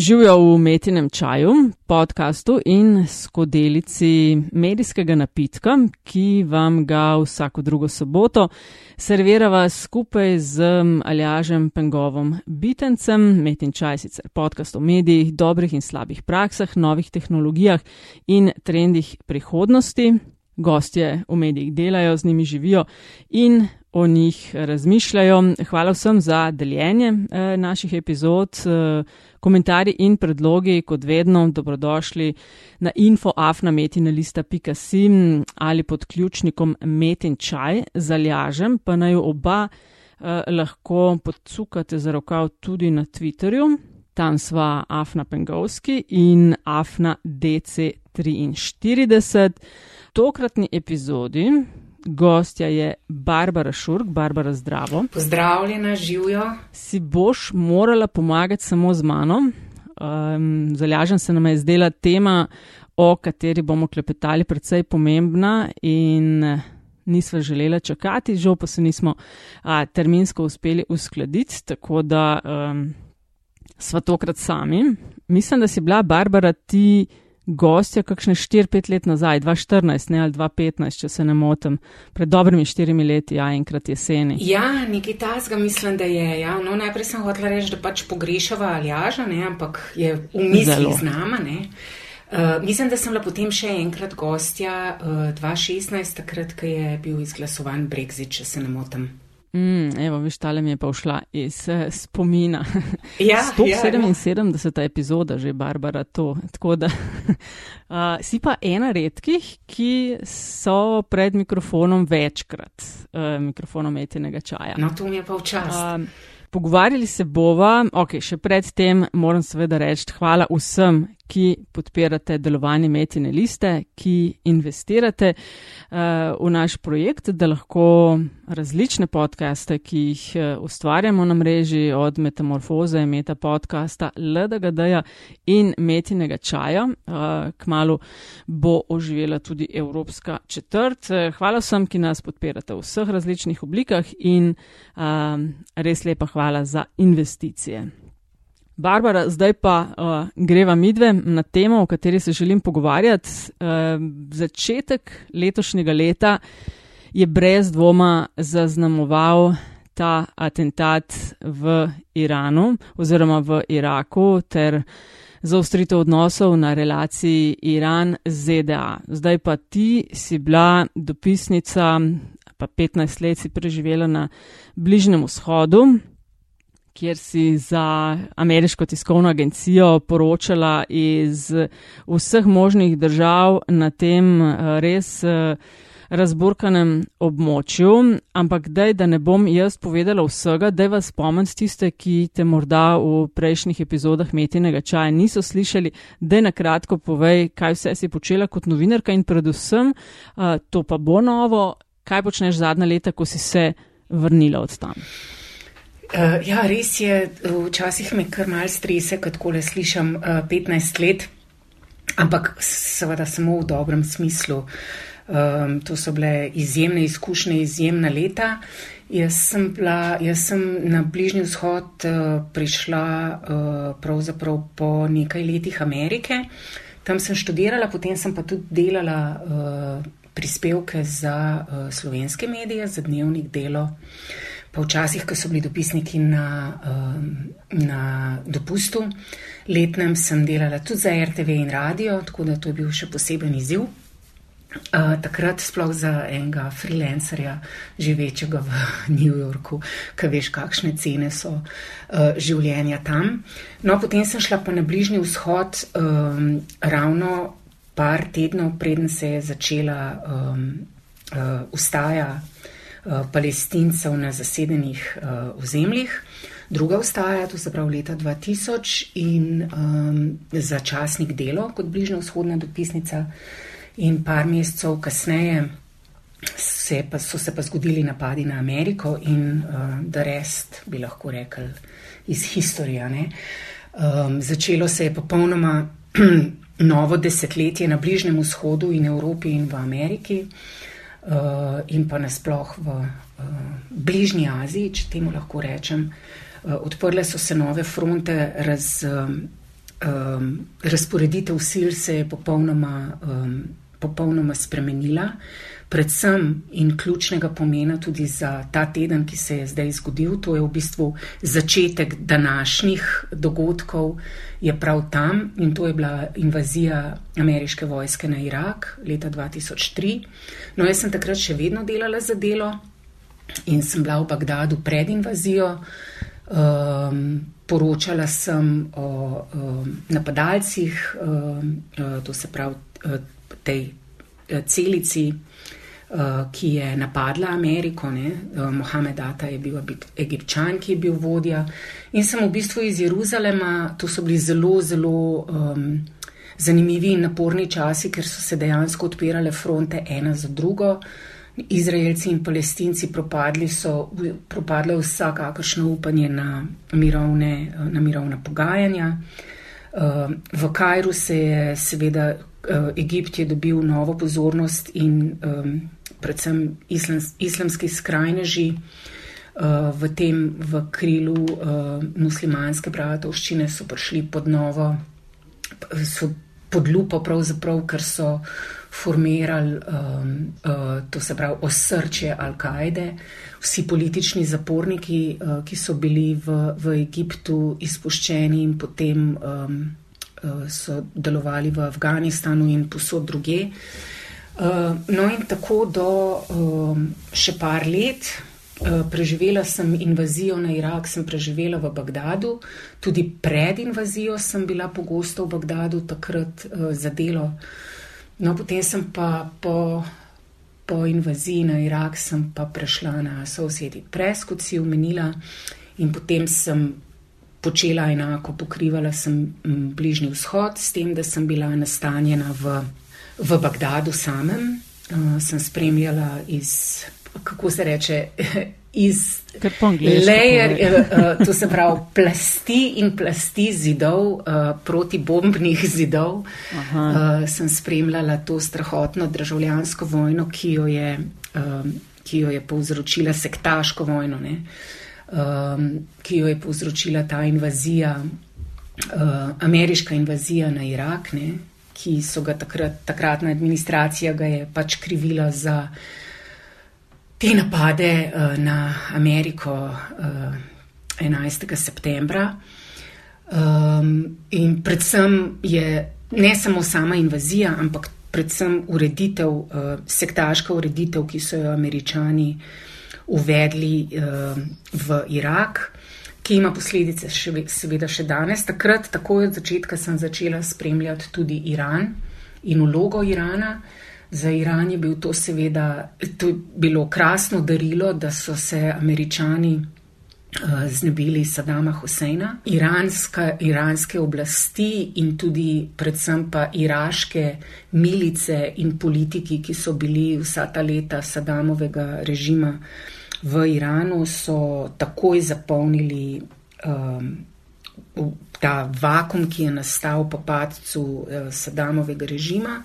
Živijo v umetnem čaju, podkastu in skodelici medijskega napitka, ki vam ga vsako drugo soboto servirava skupaj z Aljažem Pengovom Bitencem, Metin čaj sicer podkast o medijih, dobrih in slabih praksah, novih tehnologijah in trendih prihodnosti. Gostje v medijih delajo, z njimi živijo in o njih razmišljajo. Hvala vsem za deljenje eh, naših epizod. Eh, komentarji in predlogi, kot vedno, dobrodošli na infoafnametinalista.sim ali pod ključnikom metin čaj zaljažem, pa naj oba eh, lahko podsukate za rokav tudi na Twitterju. Tam sva Afna Pengovski in Afna DC43. Tokratni epizodi Gostja je Barbara Šurk, Barbara Zdravo. Pozdravljena, živijo. Si boš morala pomagati samo z mano. Um, Zalažen se nam je zdela tema, o kateri bomo klepetali, predvsej pomembna in nisva želela čakati, žal pa se nismo a, terminsko uspeli uskladiti, tako da um, sva tokrat sami. Mislim, da si bila Barbara ti gostja kakšne 4-5 let nazaj, 2014 ne, ali 2015, če se ne motim, pred dobrimi štirimi leti, ja, enkrat jeseni. Ja, nekaj tasga mislim, da je. Ja. No, najprej sem hotela reči, da pač pogrešava Aljaža, ne, ampak je v mislih z nama. Uh, mislim, da sem bila potem še enkrat gostja uh, 2016, takrat, ko je bil izglasovan Brexit, če se ne motim. Mm, evo, viš, tale mi je pa ušla iz uh, spomina. Ja, 177. Ja, ja. epizoda, že Barbara, to. Tako da uh, si pa ena redkih, ki so pred mikrofonom večkrat, uh, mikrofonom etenega čaja. No, to mi je pa včasih. Uh, Pogovarjali se bova, ok, še predtem moram seveda reči hvala vsem, ki podpirate delovanje Metine liste, ki investirate uh, v naš projekt, da lahko različne podcaste, ki jih uh, ustvarjamo na mreži, od Metamorfoze, Meta podcasta, LDGD-ja in Metinega čaja, uh, kmalo bo oživela tudi Evropska četrt. Hvala vsem, ki nas podpirate v vseh različnih oblikah in res lepa hvala za investicije. Barbara, zdaj pa uh, greva midve na temo, o kateri se želim pogovarjati. Uh, začetek letošnjega leta je brez dvoma zaznamoval ta atentat v Iranu oziroma v Iraku ter zaostritev odnosov na relaciji Iran-ZDA. Zdaj pa ti si bila dopisnica, pa 15 let si preživela na Bližnjem vzhodu kjer si za ameriško tiskovno agencijo poročala iz vseh možnih držav na tem eh, res eh, razburkanem območju. Ampak dej, da ne bom jaz povedala vsega, dej vas spomnim tiste, ki te morda v prejšnjih epizodah metinega čaja niso slišali, dej na kratko povej, kaj vse si počela kot novinarka in predvsem, eh, to pa bo novo, kaj počneš zadnja leta, ko si se vrnila od tam. Uh, ja, res je, včasih me kar mal strese, kad kole slišam uh, eh, 15 let, ampak seveda samo v dobrem smislu. Um, to so bile izjemne izkušnje, izjemna leta. Jaz sem, bila, jaz sem na Bližnji vzhod uh, prišla uh, pravzaprav po nekaj letih Amerike. Tam sem študirala, potem sem pa tudi delala uh, prispevke za uh, slovenske medije, za dnevnik delo. Uh, pa včasih, ko so bili dopisniki na, um, na dopustu, letnem sem delala tudi za RTV in radio, tako da to je bil še poseben izziv. Uh, takrat sploh za enega freelancerja, živečega v New Yorku, ki veš, kakšne cene so uh, življenja tam. No, potem sem šla pa na Bližnji vzhod um, ravno par tednov, preden se je začela um, uh, ustaja Eh, palestincev na zasedenih uh, ozemljih. Druga vstaja, to se pravi leta 2000 in um, začasnik delo kot bližnja vzhodna dopisnica in par mesecev kasneje se pa, so se pa zgodili napadi na Ameriko in uh, the rest bi lahko rekli iz historija. Um, začelo se je popolnoma novo desetletje na Bližnjem vzhodu in Evropi in v Ameriki. Eh, in pa nasploh v uh, bližnji Aziji, če temu lahko rečem. Uh, odprle so se nove fronte raz, uh, um, razporeditev sil se je popolnoma, um, popolnoma spremenila. Predvsem in ključnega pomena tudi za ta teden, ki se je zdaj zgodil, to je v bistvu začetek današnjih dogodkov, je prav tam in to je bila invazija ameriške vojske na Irak leta 2003. No, jaz sem takrat še vedno delala za delo in sem bila v Bagdadu pred invazijo. Um, poročala sem o um, napadalcih, um, uh, to se pravi uh, tej uh, celici, uh, ki je napadla Ameriko. Uh, Mohamed Atta je bil egipčan, ki je bil vodja. In sem v bistvu iz Jeruzalema, to so bili zelo, zelo. Um, Zanimivi in naporni časi, ker so se dejansko odpirale fronte ena za drugo. Izraelci in palestinci propadli, so propadle vsakakršno upanje na mirovne, na mirovna pogajanja. Eh, v Kajru se je seveda eh, Egipt je dobil novo pozornost in predvsem islams, islamski skrajneži eh, v tem v krilu muslimanske bratovščine so prišli pod novo, so pod lupo pravzaprav, ker so formirali, um, uh, to se pravi, osrčje Al-Kaide. Vsi politični zaporniki, uh, ki so bili v, v Egiptu izpuščeni in potem um, uh, so delovali v Afganistanu in posod druge. Uh, no, in tako do um, še par let. Uh, preživela sem invazijo na Irak, sem preživela v Bagdadu, tudi pred invazijo sem bila pogosto v Bagdadu, takrat uh, za delo No, potem sem pa po, po invaziji na Irak prešla na sosedi Pres, kot si omenila, in potem sem počela enako, pokrivala sem Bližnji vzhod, s tem, da sem bila nastanjena v, v Bagdadu samem. Uh, sem spremljala iz, kako se reče, iz layer, uh, to se pravi plasti in plasti zidov, uh, protibombnih zidov. Uh, sem spremljala to strahotno državljansko vojno, ki jo je, um, ki jo je povzročila sektaško vojno, um, ki jo je povzročila ta invazija, uh, ameriška invazija na Irak, ne? Ki so ga takrat, takratna administracija ga je pač krivila za te napade uh, na Ameriko uh, eh, 11. septembra. Um, in predvsem je ne samo sama invazija, ampak predvsem ureditev, uh, sektaška ureditev, ki so jo američani uvedli uh, v Irak, ki ima posledice še, seveda še danes. Takrat, takoj od začetka, sem začela spremljati tudi Iran in vlogo Irana. Uh, Za Iran je bil to seveda to bilo krasno darilo, da so se američani uh, znebili Sadama Huseina. Iranska, iranske oblasti in tudi predvsem pa iraške milice in politiki, ki so bili vsa ta leta Sadamovega režima v Iranu, so takoj zapolnili um, ta vakum, ki je nastal po padcu uh, Sadamovega režima.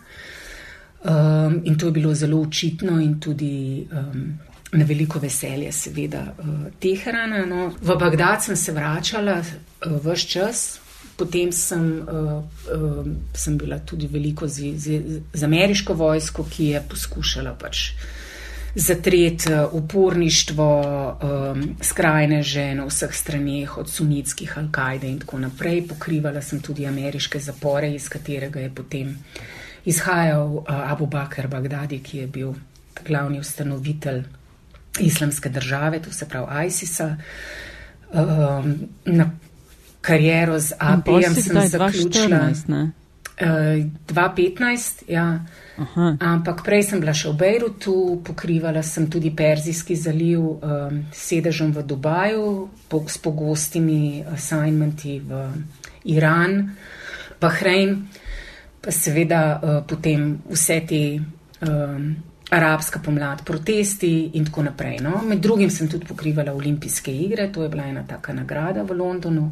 Um, in to je bilo zelo očitno in tudi um, na veliko veselje, seveda, uh, Teherana. No. V Bagdad sem se vračala uh, vse čas, potem sem, uh, uh, sem bila tudi veliko z, z, z ameriško vojsko, ki je poskušala pač. Zatret uh, uporništvo, um, skrajne žene na vseh straneh, od sunitskih Al-Kaide in tako naprej. Pokrivala sem tudi ameriške zapore, iz katerega je potem izhajal uh, Abu Bakr Bagdadi, ki je bil glavni ustanovitelj islamske države, to se pravi ISIS-a. Um, na kariero z APM sem zaključila. 2015, uh, ja. Ampak prej sem bila še v Bejrutu, pokrivala sem tudi Perzijski zaliv um, s sedežem v Dubaju, po, s pogostimi assignmenti v Iran, Bahrein pa seveda uh, potem vse te um, arabska pomlad, protesti in tako naprej. No? Med drugim sem tudi pokrivala olimpijske igre, to je bila ena taka nagrada v Londonu.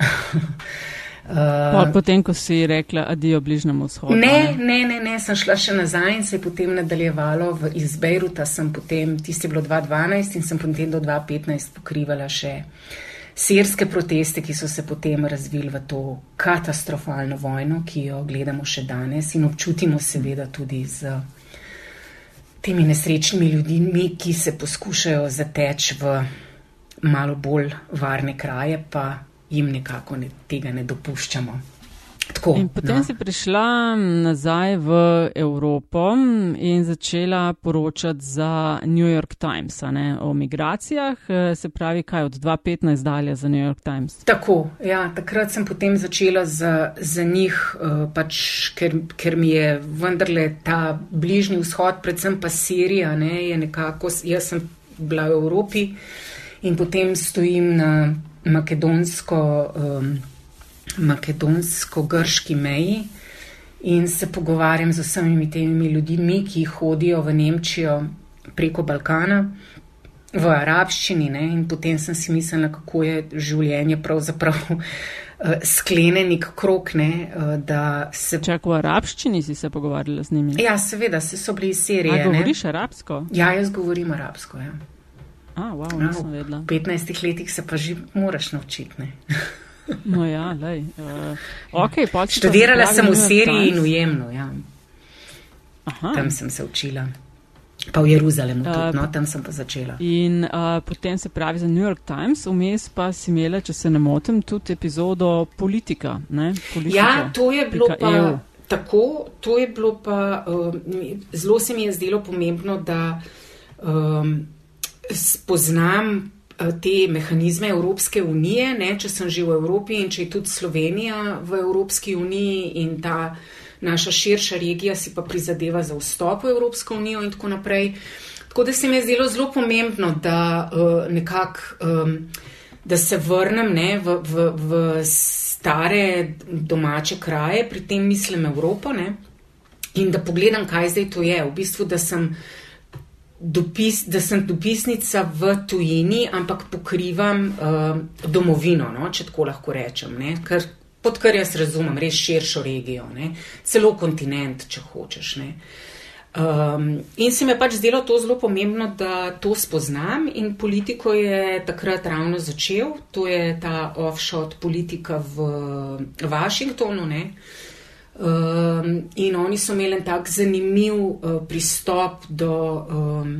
Uh, potem, ko si rekla, adijo bližnjemu vzhodu. Ne, ne, ne, ne, sem šla še nazaj in se je potem nadaljevalo v Izbejruta. Sem potem, tisti je bilo 2012 in sem potem do 2015 pokrivala še sirske proteste, ki so se potem razvili v to katastrofalno vojno, ki jo gledamo še danes in občutimo seveda tudi z temi nesrečnimi ljudmi, ki se poskušajo zateči v malo bolj varne kraje, pa jim nekako ne, tega ne dopuščamo. Tako, in potem no. si prišla nazaj v Evropo in začela poročati za New York Times ne, o migracijah, se pravi, kaj od 2015 dalje za New York Times. Tako, ja, takrat sem potem začela za, za njih, uh, pač, ker, ker mi je vendarle ta bližnji vzhod, predvsem pa Sirija, ne, je nekako, jaz sem bila v Evropi in potem stojim na makedonsko. Um, makedonsko-grški meji in se pogovarjam z vsemi temi ljudmi, ki hodijo v Nemčijo preko Balkana v arabščini. Ne? In potem sem si mislila, kako je življenje pravzaprav eh, sklenjenik krok. Ne? Eh, se... Čak v arabščini si se pogovarjala z njimi? Ja, seveda, se so bili iz Sirije. A govoriš ne? arabsko? Ja, jaz govorim arabsko. Ja. A, wow, no, v 15 letih se pa že moraš naučiti. No, ja, lej. Uh, okay, Študirala sem v Siriji in v Jemnu. Ja. Tam sem se učila. Pa v Jeruzalemu, uh, tudi, no, tam sem pa začela. In uh, potem se pravi za New York Times, vmes pa si imela, če se ne motim, tudi epizodo politika. politika ja, to je bilo pa EU. tako, to je bilo pa, um, zelo se mi je zdelo pomembno, da um, spoznam Eh, te mehanizme Evropske unije, ne, če sem že v Evropi in če je tudi Slovenija v Evropski uniji in ta naša širša regija si pa prizadeva za vstop v Evropsko unijo in tako naprej. Tako da se mi je zdelo zelo pomembno, da uh, nekako, um, da se vrnem ne, v, v, v stare domače kraje, pri tem mislim Evropo ne, in da pogledam, kaj zdaj to je. V bistvu, da sem uh, dopis, da sem dopisnica v tujini, ampak pokrivam uh, domovino, no, če tako lahko rečem. Ne, kar, pod kar jaz razumem, res širšo regijo, ne, celo kontinent, če hočeš. Ne. Um, in se mi je pač zdelo to zelo pomembno, da to spoznam, in politiko je takrat ravno začel, to je ta offshore politika v Washingtonu. Ne. Um, in oni so imeli en tak zanimiv uh, pristop do, um,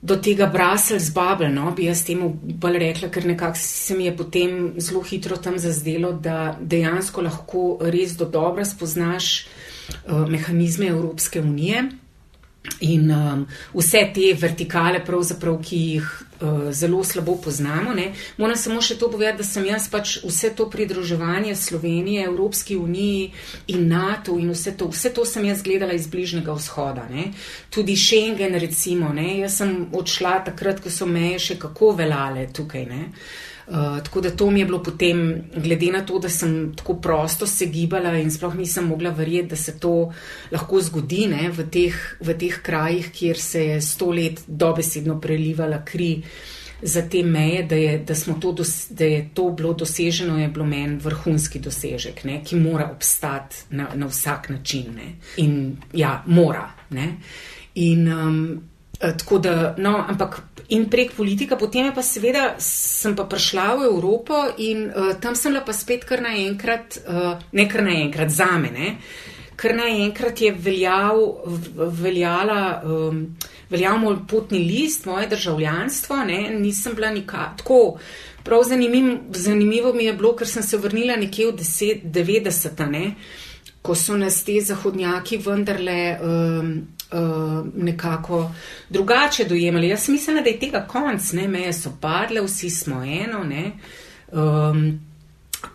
do tega Brussels Bubble, no, bi jaz temu bolj rekla, ker nekako se mi je potem zelo hitro tam zazdelo, da dejansko lahko res do dobra spoznaš uh, mehanizme Evropske unije. In um, vse te vertikale, ki jih uh, zelo slabo poznamo. Ne. Moram samo še to povedati, da sem jaz pač vse to pridruževanje Slovenije, Evropski uniji in NATO in vse to, vse to sem jaz gledala iz bližnjega vzhoda. Ne. Tudi Schengen, recimo. Ne. Jaz sem odšla takrat, ko so meje še kako veljale tukaj. Ne. Eh, tako da to mi je bilo potem, glede na to, da sem tako prosto se gibala in sploh nisem mogla verjeti, da se to lahko zgodi ne, v, teh, v teh krajih, kjer se je sto let dobesedno prelivala kri za te meje, da je, da to, dos, da je to bilo doseženo, je bilo meni vrhunski dosežek, ne, ki mora obstati na, na vsak način. Ne. In ja, mora. Ne. In um, tako da, no, ampak in prek politika, potem je pa seveda, sem pa prišla v Evropo in uh, tam sem bila pa spet kar naenkrat, uh, ne kar naenkrat za mene, kar naenkrat je veljal, veljala, um, veljal moj potni list, moje državljanstvo, ne, nisem bila nikakor tako. Prav zanimiv, zanimivo mi je bilo, ker sem se vrnila nekje v 90-ta, ko so nas te zahodnjaki vendarle um, uh, nekako drugače dojemali. Jaz mislim, da je tega konc, ne, meje so padle, vsi smo eno. Um,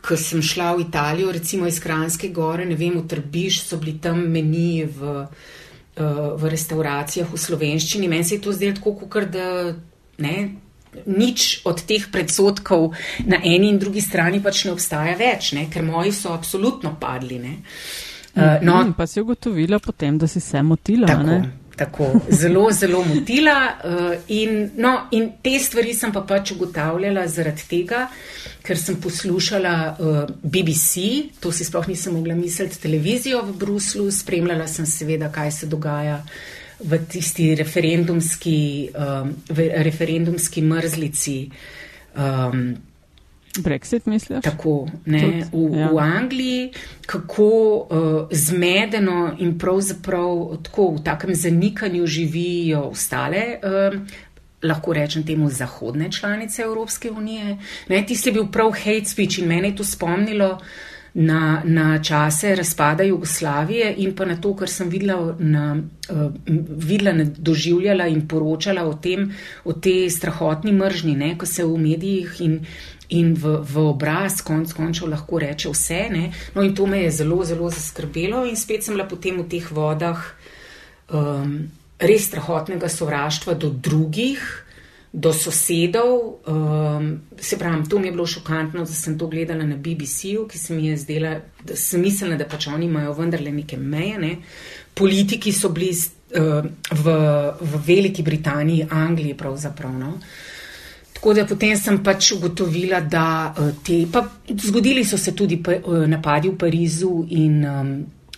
Ko sem šla v Italijo, recimo iz Kranske gore, ne vem, v Trbiš so bili tam meniji v, uh, v restauracijah v slovenščini. Meni se je to zdelo tako, kot da ne, nič od teh predsotkov na eni in drugi strani pač ne obstaja več, ne, ker moji so absolutno padli. Ne. Uh, Uh, no, mm, pa si ugotovila potem, da si se motila. Tako, tako zelo, zelo motila. Uh, in, no, in te stvari sem pa pač ugotavljala zaradi tega, ker sem poslušala uh, BBC, to si sploh nisem mogla misliti, televizijo v Bruslu, spremljala sem seveda, kaj se dogaja v tisti referendumski, um, v referendumski mrzlici. Um, Brexit, misliš? Tako, ne, v, ja. v Angliji, kako uh, zmedeno in pravzaprav tako v takem zanikanju živijo ostale. Uh, Lahko rečem temu zahodne članice Evropske unije. Ne, tisti je bil prav hate speech in mene je to spomnilo uh, na, na čase razpada Jugoslavije in pa na to, kar sem videla, na, uh, videla na, doživljala in poročala o tem, o tej strahotni mržni, ne, ko se v medijih in, in v, v obraz konc končal lahko reče vse. Ne. No in to me je zelo, zelo zaskrbelo in spet sem bila potem v teh vodah um, res strahotnega sovraštva do drugih do sosedov. Um, se pravi, to mi je bilo šokantno, da sem to gledala na BBC-u, ki se mi je zdela, da sem mislila, da pač oni imajo vendarle neke meje. Ne. Politiki so bili uh, v, v Veliki Britaniji, Angliji pravzaprav. No. Tako da potem sem pač ugotovila, da uh, te, pa zgodili so se tudi uh, napadi v Parizu in um,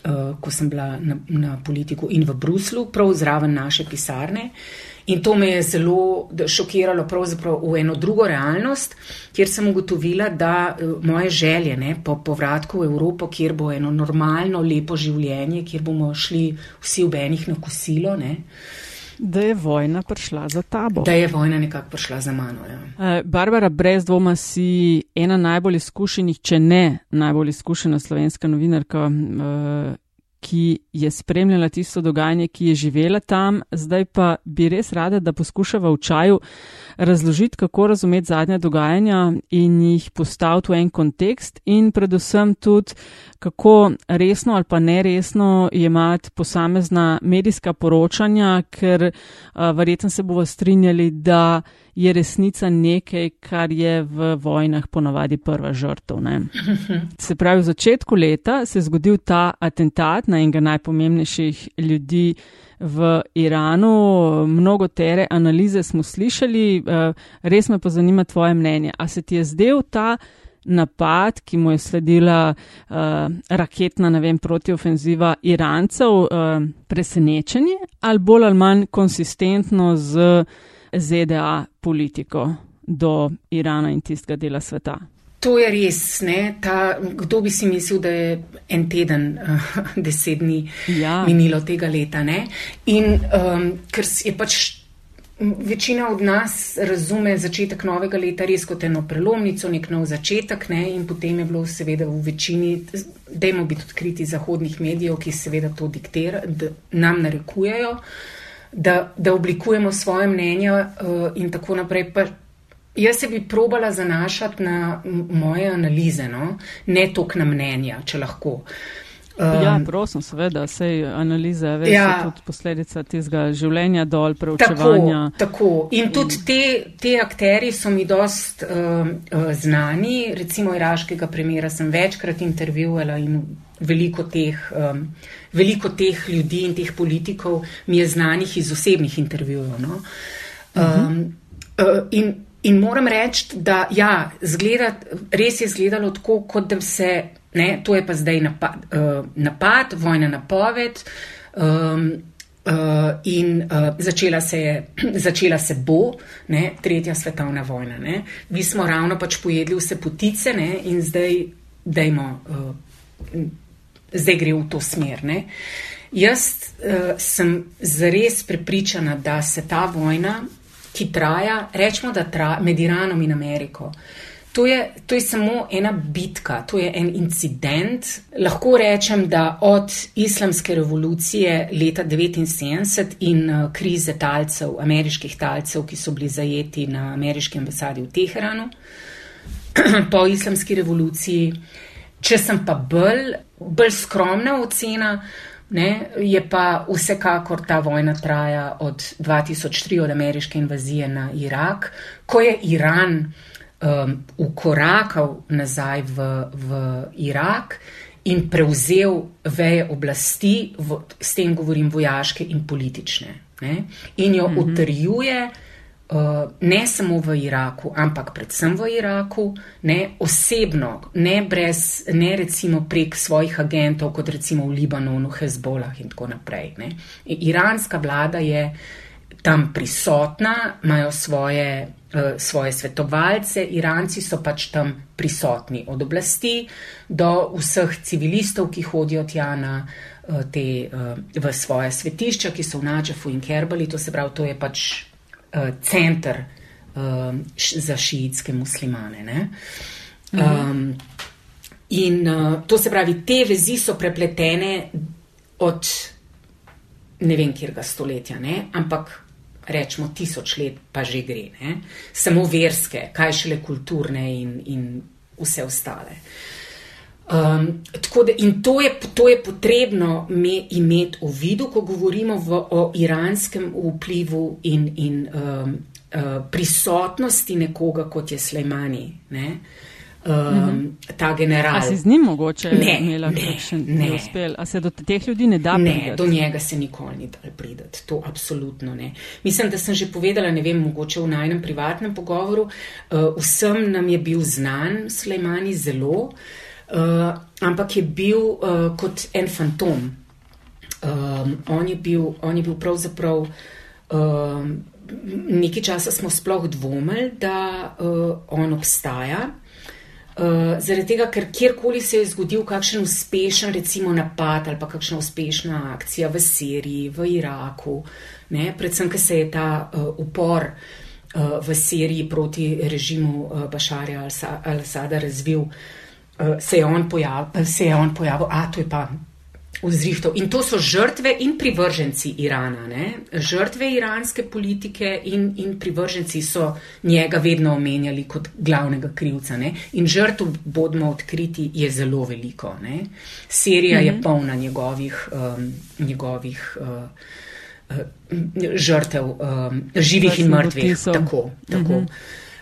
uh, ko sem bila na, na politiku in v Bruslu, prav zraven naše pisarne. In to me je zelo šokiralo v eno drugo realnost, kjer sem ugotovila, da eh, moje želje ne, po povratku v Evropo, kjer bo eno normalno, lepo življenje, kjer bomo šli vsi v enih na kosilo. Ne, Da je vojna prišla za tabo. Da je vojna nekako prišla za mano. Ja. Eh, Barbara, brez dvoma si ena najbolj izkušenih, če ne najbolj izkušena slovenska novinarka, eh, ki je spremljala tisto dogajanje, ki je živela tam, zdaj pa bi res rada, da poskušava v čaju razložiti, kako razumeti zadnja dogajanja in jih postaviti v en kontekst in predvsem tudi, kako resno ali pa neresno jemati posamezna medijska poročanja, ker uh, verjetno se bomo strinjali, da je resnica nekaj, kar je v vojnah ponavadi prva žrtev. Ne? Se pravi, v začetku leta se je zgodil ta atentat na enega najpomembnejših ljudi v Iranu. Mnogo tere analize smo slišali, eh, res me pa zanima tvoje mnenje. A se ti je zdel ta napad, ki mu je sledila uh, raketna, vem, protiofenziva Irancev, uh, presenečenje ali bolj ali manj konsistentno z ZDA politiko do Irana in tistega dela sveta. To je res, Ta, kdo bi si mislil, da je en teden, uh, deset dni ja. minilo tega leta. Ne? In um, ker je pač večina od nas razume začetek novega leta res kot eno prelomnico, nek nov začetek, ne? in potem je bilo seveda v večini, dajmo biti odkriti zahodnih medijev, ki seveda to diktirajo, nam narekujejo da, da oblikujemo svoje mnenja uh, in tako naprej. Pa jaz se bi probala zanašati na moje analize, no? ne tok na mnenja, če lahko. Um, ja, prosim, seveda, sej analiza je ja, tudi posledica tistega življenja dol, preučevanja. Tako, tako. In tudi te, te akteri so mi dost um, uh, znani, recimo iraškega premjera sem večkrat intervjuvala in veliko teh, um, veliko teh ljudi in teh politikov mi je znanih iz osebnih intervjujev. No? Um, uh, in, in moram reči, da ja, zgleda, res je izgledalo tako, kot da se, ne, to je pa zdaj napad, uh, napad vojna napoved. Um, Uh, in uh, začela, se je, začela se bo, ne, tretja svetovna vojna. Ne. Mi smo ravno pač pojedli vse potice ne, in zdaj dajmo uh, zdaj gre v to smer. Ne? Jaz uh, sem zares prepričana, da se ta vojna, ki traja, rečemo, da traja med Iranom in Ameriko. To je, to je samo ena bitka, to je en incident. Lahko rečem, da od islamske revolucije leta 1979 in uh, krize talcev, ameriških talcev, ki so bili zajeti na ameriški ambasadi v Teheranu, po islamski revoluciji, uh, Če sem pa bolj, bolj skromna ocena, ne, je pa vsekakor ta vojna traja od 2003, od ameriške invazije na Irak, ko je Iran um, ukorakal nazaj v, v Irak in prevzel veje oblasti, v, s tem govorim vojaške in politične, ne, in jo mhm. utrjuje. Uh, ne samo v Iraku, ampak predvsem v Iraku, ne osebno, ne, brez, ne recimo prek svojih agentov, kot recimo v Libanonu, Hezbolah in tako naprej. Ne. Iranska vlada je tam prisotna, imajo svoje, uh, svoje svetovalce, Iranci so pač tam prisotni od oblasti do vseh civilistov, ki hodijo tja na uh, te, uh, v svoje svetišča, ki so v Nadžafu in Kerbali, to se pravi, to je pač center za šiitske muslimane. Um, in to se pravi, te vezi so prepletene od ne vem, kjer ga stoletja, ne? ampak rečemo tisoč let, pa že gre. Ne? Samo verske, kaj šele kulturne in, in vse ostale. Um, da, in to je, to je potrebno imeti v vidu, ko govorimo v, o iranskem vplivu in, in um, uh, prisotnosti nekoga, kot je Slejmani. Ne? Uh, um, ta general. A se z njim mogoče ne imela kakšen neuspel? A se do teh ljudi ne da ne, prideti? Ne, do njega se nikoli ni dal prideti. To absolutno ne. Mislim, da sem že povedala, ne vem, mogoče v najnem privatnem pogovoru, uh, vsem nam je bil znan Slejmani zelo, uh, ampak je bil uh, kot en fantom. Um, on, je bil, on je bil pravzaprav. Um, Nekaj časa smo sploh dvomili, da uh, on obstaja, Uh, zaradi tega, ker kjerkoli se je zgodil kakšen uspešen, recimo, napad ali pa kakšna uspešna akcija v Siriji, v Iraku, ne, predvsem, ker se je ta uh, upor uh, v Siriji proti režimu uh, Bašarja al-Sada razvil, uh, se je on pojavil, a to je pa vzrihtov. In to so žrtve in privrženci Irana. Ne? Žrtve iranske politike in, in privrženci so njega vedno omenjali kot glavnega krivca. Ne? In žrtv, bodimo odkriti, je zelo veliko. Ne? Serija mhm. je polna njegovih, um, njegovih uh, uh, žrtev, um, živih in mrtvih. Tako, tako. Mhm.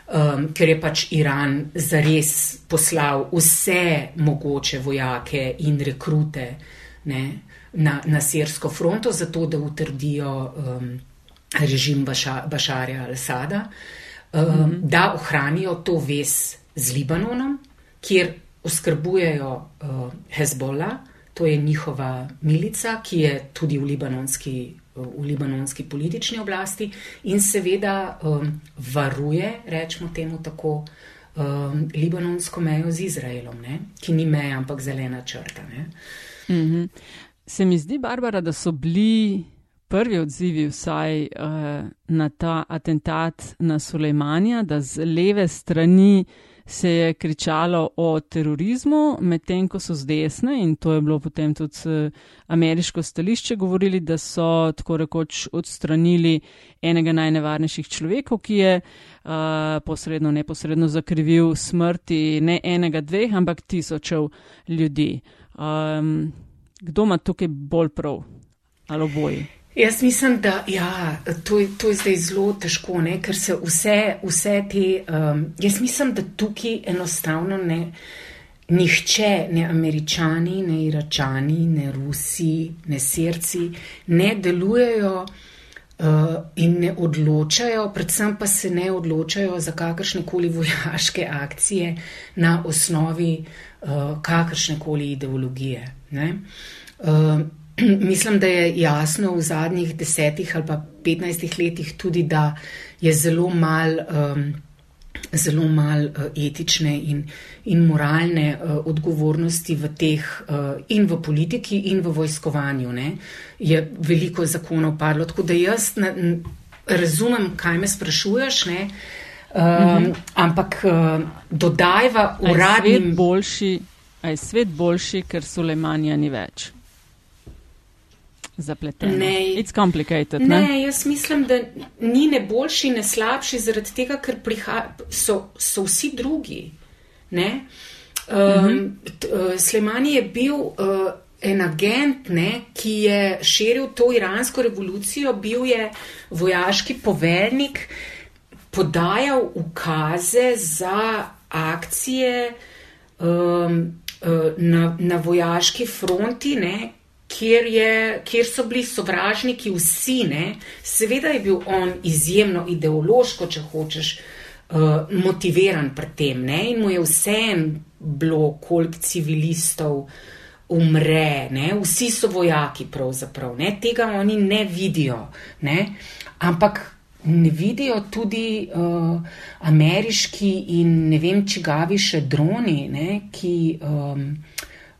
Um, ker je pač Iran zares poslal vse mogoče vojake in rekrute ne, na, na sirsko fronto, zato da utrdijo um, režim Baša, Bašarja al-Sada, um, mm -hmm. da ohranijo to vez z Libanonom, kjer oskrbujejo uh, Hezbollah, to je njihova milica, ki je tudi v libanonski. V libanonski politični oblasti in seveda um, varuje, rečemo temu tako, um, libanonsko mejo z Izraelom, ne? ki ni meja, ampak zelena črta. Uh, Mm -hmm. Se mi zdi, Barbara, da so bili prvi odzivi vsaj uh, na ta atentat na Sulejmanja, da z leve strani se je kričalo o terorizmu, medtem ko so z desne, in to je bilo potem tudi uh, ameriško stališče, govorili, da so tako rekoč odstranili enega najnevarnejših človekov, ki je uh, posredno, neposredno zakrivil smrti ne enega, dveh, ampak tisočev ljudi. Um, kdo ima tukaj bolj prav ali oboje? Jaz mislim, da ja, to, to je zdaj zelo težko, ne, ker se vse, vse te. Um, jaz mislim, da tukaj enostavno ne. Nihče, ne američani, ne iračani, ne rusi, ne srci, ne delujejo uh, in ne odločajo, predvsem pa se ne odločajo za kakršne koli vojaške akcije na osnovi uh, kakršne koli ideologije. Uh, mislim, da je jasno v zadnjih desetih ali pa petnajstih letih tudi, da je zelo mal. Um, Zelo malo uh, etične in, in moralne odgovornosti v teh, in v politiki, in v vojskovanju. Ne? Je veliko zakonov padlo. Tako da jaz ne, razumem, kaj me sprašuješ, ne? Uh, Um, ampak uh, dodajva uradni. Je svet boljši, je svet boljši, ker Sulejmanja ni več. Zapleten. Ne, ne? ne, jaz mislim, da ni ne boljši, ne slabši, zaradi tega, ker so, so vsi drugi. Um, uh -huh. Slemani je bil uh, en agent, ne, ki je širil to iransko revolucijo, bil je vojaški poveljnik, uh, podajal ukaze za akcije um, uh, na, na vojaški fronti, ne, kjer, je, kjer so bili sovražniki vsi. Ne. Seveda je bil on izjemno ideološko, če hočeš, uh, motiviran pri tem ne, in mu je vsem bilo, koliko civilistov. umre, ne? vsi so vojaki pravzaprav, ne? tega oni ne vidijo, ne? ampak ne vidijo tudi uh, ameriški in ne vem, čigavi še droni, ne? ki. Um,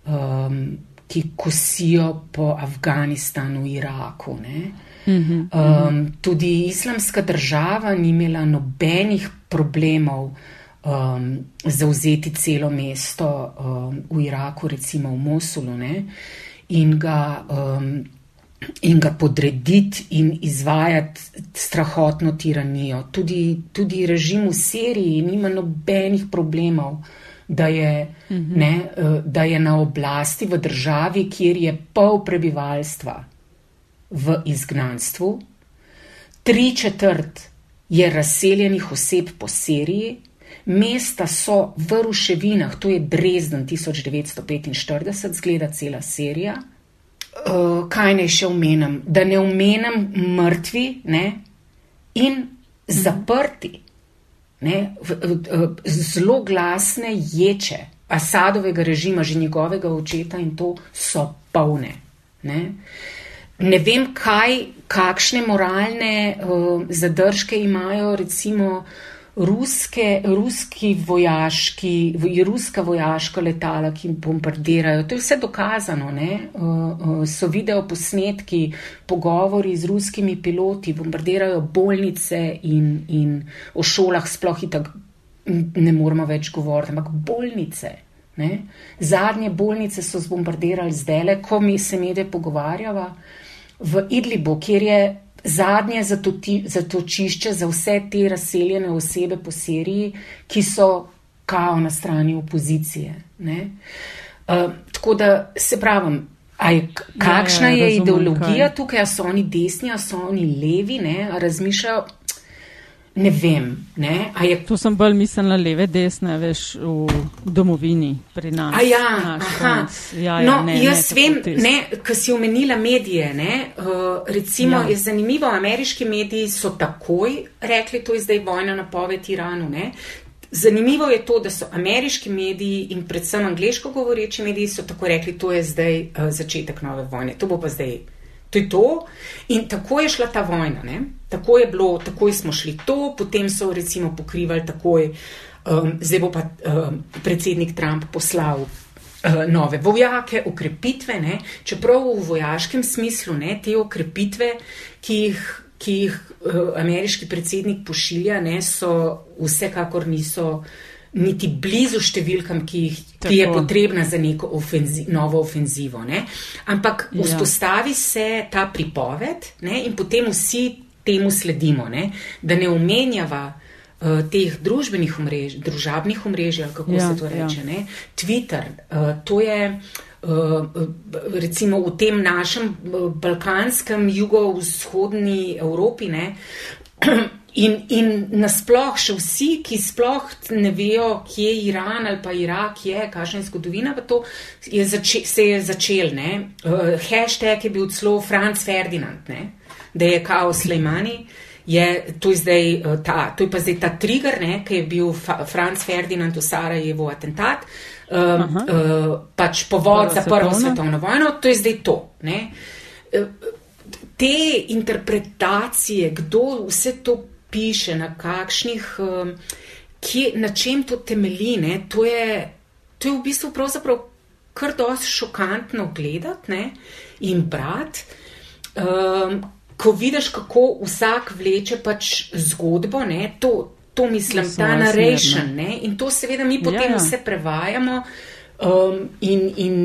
um, Ki kosijo po Afganistanu, Iraku. Um, tudi islamska država ni imela nobenih problemov um, zauzeti celo mesto um, v Iraku, recimo v Mosulu, ne? in ga. Um, In ga podrediti in izvajati strahotno tiranijo. Tudi, tudi režim v Siriji nima nobenih problemov, da je, mm -hmm. ne, uh, da je na oblasti v državi, kjer je pol prebivalstva v izgnanstvu, tri četrt je razseljenih oseb po Siriji, Mesta so v ruševinah, to je Dresden 1945, zgleda cela serija. Uh, kaj naj še omenim? Da ne omenim mrtvi ne? in zaprti, ne? V, v, v, zelo glasne ječe Asadovega režima, že njegovega očeta in to so polne. Ne, ne vem, kaj, kakšne moralne uh, zadržke imajo recimo uh, ruske, ruski vojaški, ruska vojaška letala, ki bombardirajo. To je vse dokazano. Ne? So video posnetki, pogovori z ruskimi piloti, bombardirajo bolnice in, in o šolah sploh in tako ne moramo več govoriti, ampak bolnice. Ne? Zadnje bolnice so zbombardirali zdaj, ko mi se medije pogovarjava v Idlibu, kjer je zadnje zatoti, zatočišče za vse te razseljene osebe po Siriji, ki so kao na strani opozicije. Uh, tako da se pravim, je, kakšna ja, ja, je ideologija kaj. tukaj, so oni desni, so oni levi, ne? razmišljajo. Ne vem. Ne? Je... Tu sem bolj mislila leve, desne, veš, v domovini pri nas. A ja, aha. Ja, ja, no, ne, jaz ne, vem, ne, ker si omenila medije, ne, uh, recimo ja. je zanimivo, ameriški mediji so takoj rekli, to je zdaj vojna napoved Iranu, ne. Zanimivo je to, da so ameriški mediji in predvsem angliško govoreči mediji so tako rekli, to je zdaj uh, začetek nove vojne, to bo pa zdaj To je to. In tako je šla ta vojna. Ne? Tako je bilo, tako smo šli to, potem so recimo pokrivali takoj, um, zdaj bo pa um, predsednik Trump poslal. Uh, nove vojake, ukrepitve, ne? čeprav v vojaškem smislu ne, te ukrepitve, ki jih, ki jih uh, ameriški predsednik pošilja, ne, so vsekakor niso uh, niti blizu številkam, ki, jih, ki je potrebna za neko ofenzi, novo ofenzivo. Ne? Ampak ja. vzpostavi se ta pripoved ne? in potem vsi temu sledimo, ne? da ne omenjava uh, teh družbenih omrežij, družabnih omrežij, kako ja, se to ja. reče. Ja. Twitter, uh, to je. Uh, recimo v tem našem balkanskem, jugovzhodni Evropi, ne, In, in nasploh še vsi, ki sploh ne vejo, kje je Iran ali pa Irak, je, kakšna je zgodovina, pa to je zače, se je začel. Uh, hashtag je bil celo Franz Ferdinand, ne? da je kao Slejmani. Je, to, je zdaj, uh, ta, to je pa zdaj ta trigger, ki je bil Fa, Franz Ferdinand v Sarajevo atentat, uh, uh, pač povod za prvo svetovno vojno, to je zdaj to. Uh, te interpretacije, kdo vse to piše, na kakšnih, um, kje, na čem to temelji. Ne? To je, to je v bistvu pravzaprav kar dosti šokantno gledati ne? in brati. Um, ko vidiš, kako vsak vleče pač zgodbo, ne? to, to mislim, ta narration. In to seveda mi potem ja, ja. vse prevajamo um, in. in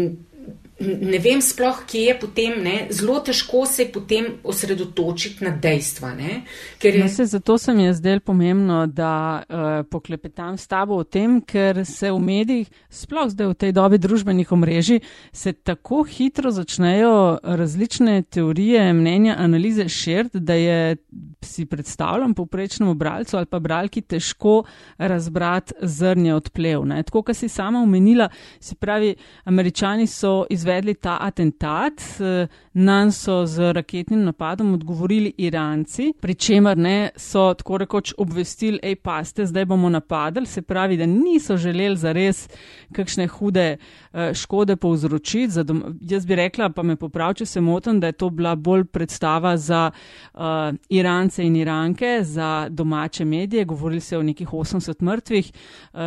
ne vem sploh, kje je potem, ne, zelo težko se je potem osredotočiti na dejstva. Ne, je... no, se, zato se mi je zdaj pomembno, da uh, poklepetam s tabo o tem, ker se v medijih, sploh zdaj v tej dobi družbenih omrežij, se tako hitro začnejo različne teorije, mnenja, analize širiti, da je si predstavljam povprečnemu bralcu ali pa bralki težko razbrati zrnje odplev. Ne? Tako, kot si sama omenila, se pravi, američani so izvedli ta atentat, eh, nam so z raketnim napadom odgovorili Iranci, pri čemer ne so tako rekoč obvestili, hej, paste, zdaj bomo napadali, se pravi, da niso želeli zares kakšne hude uh, škode povzročiti. Jaz bi rekla, pa me poprav, če se motim, da je to bila bolj predstava za uh, Irance in Iranke, za domače medije, govorili se o nekih 80 mrtvih. Uh,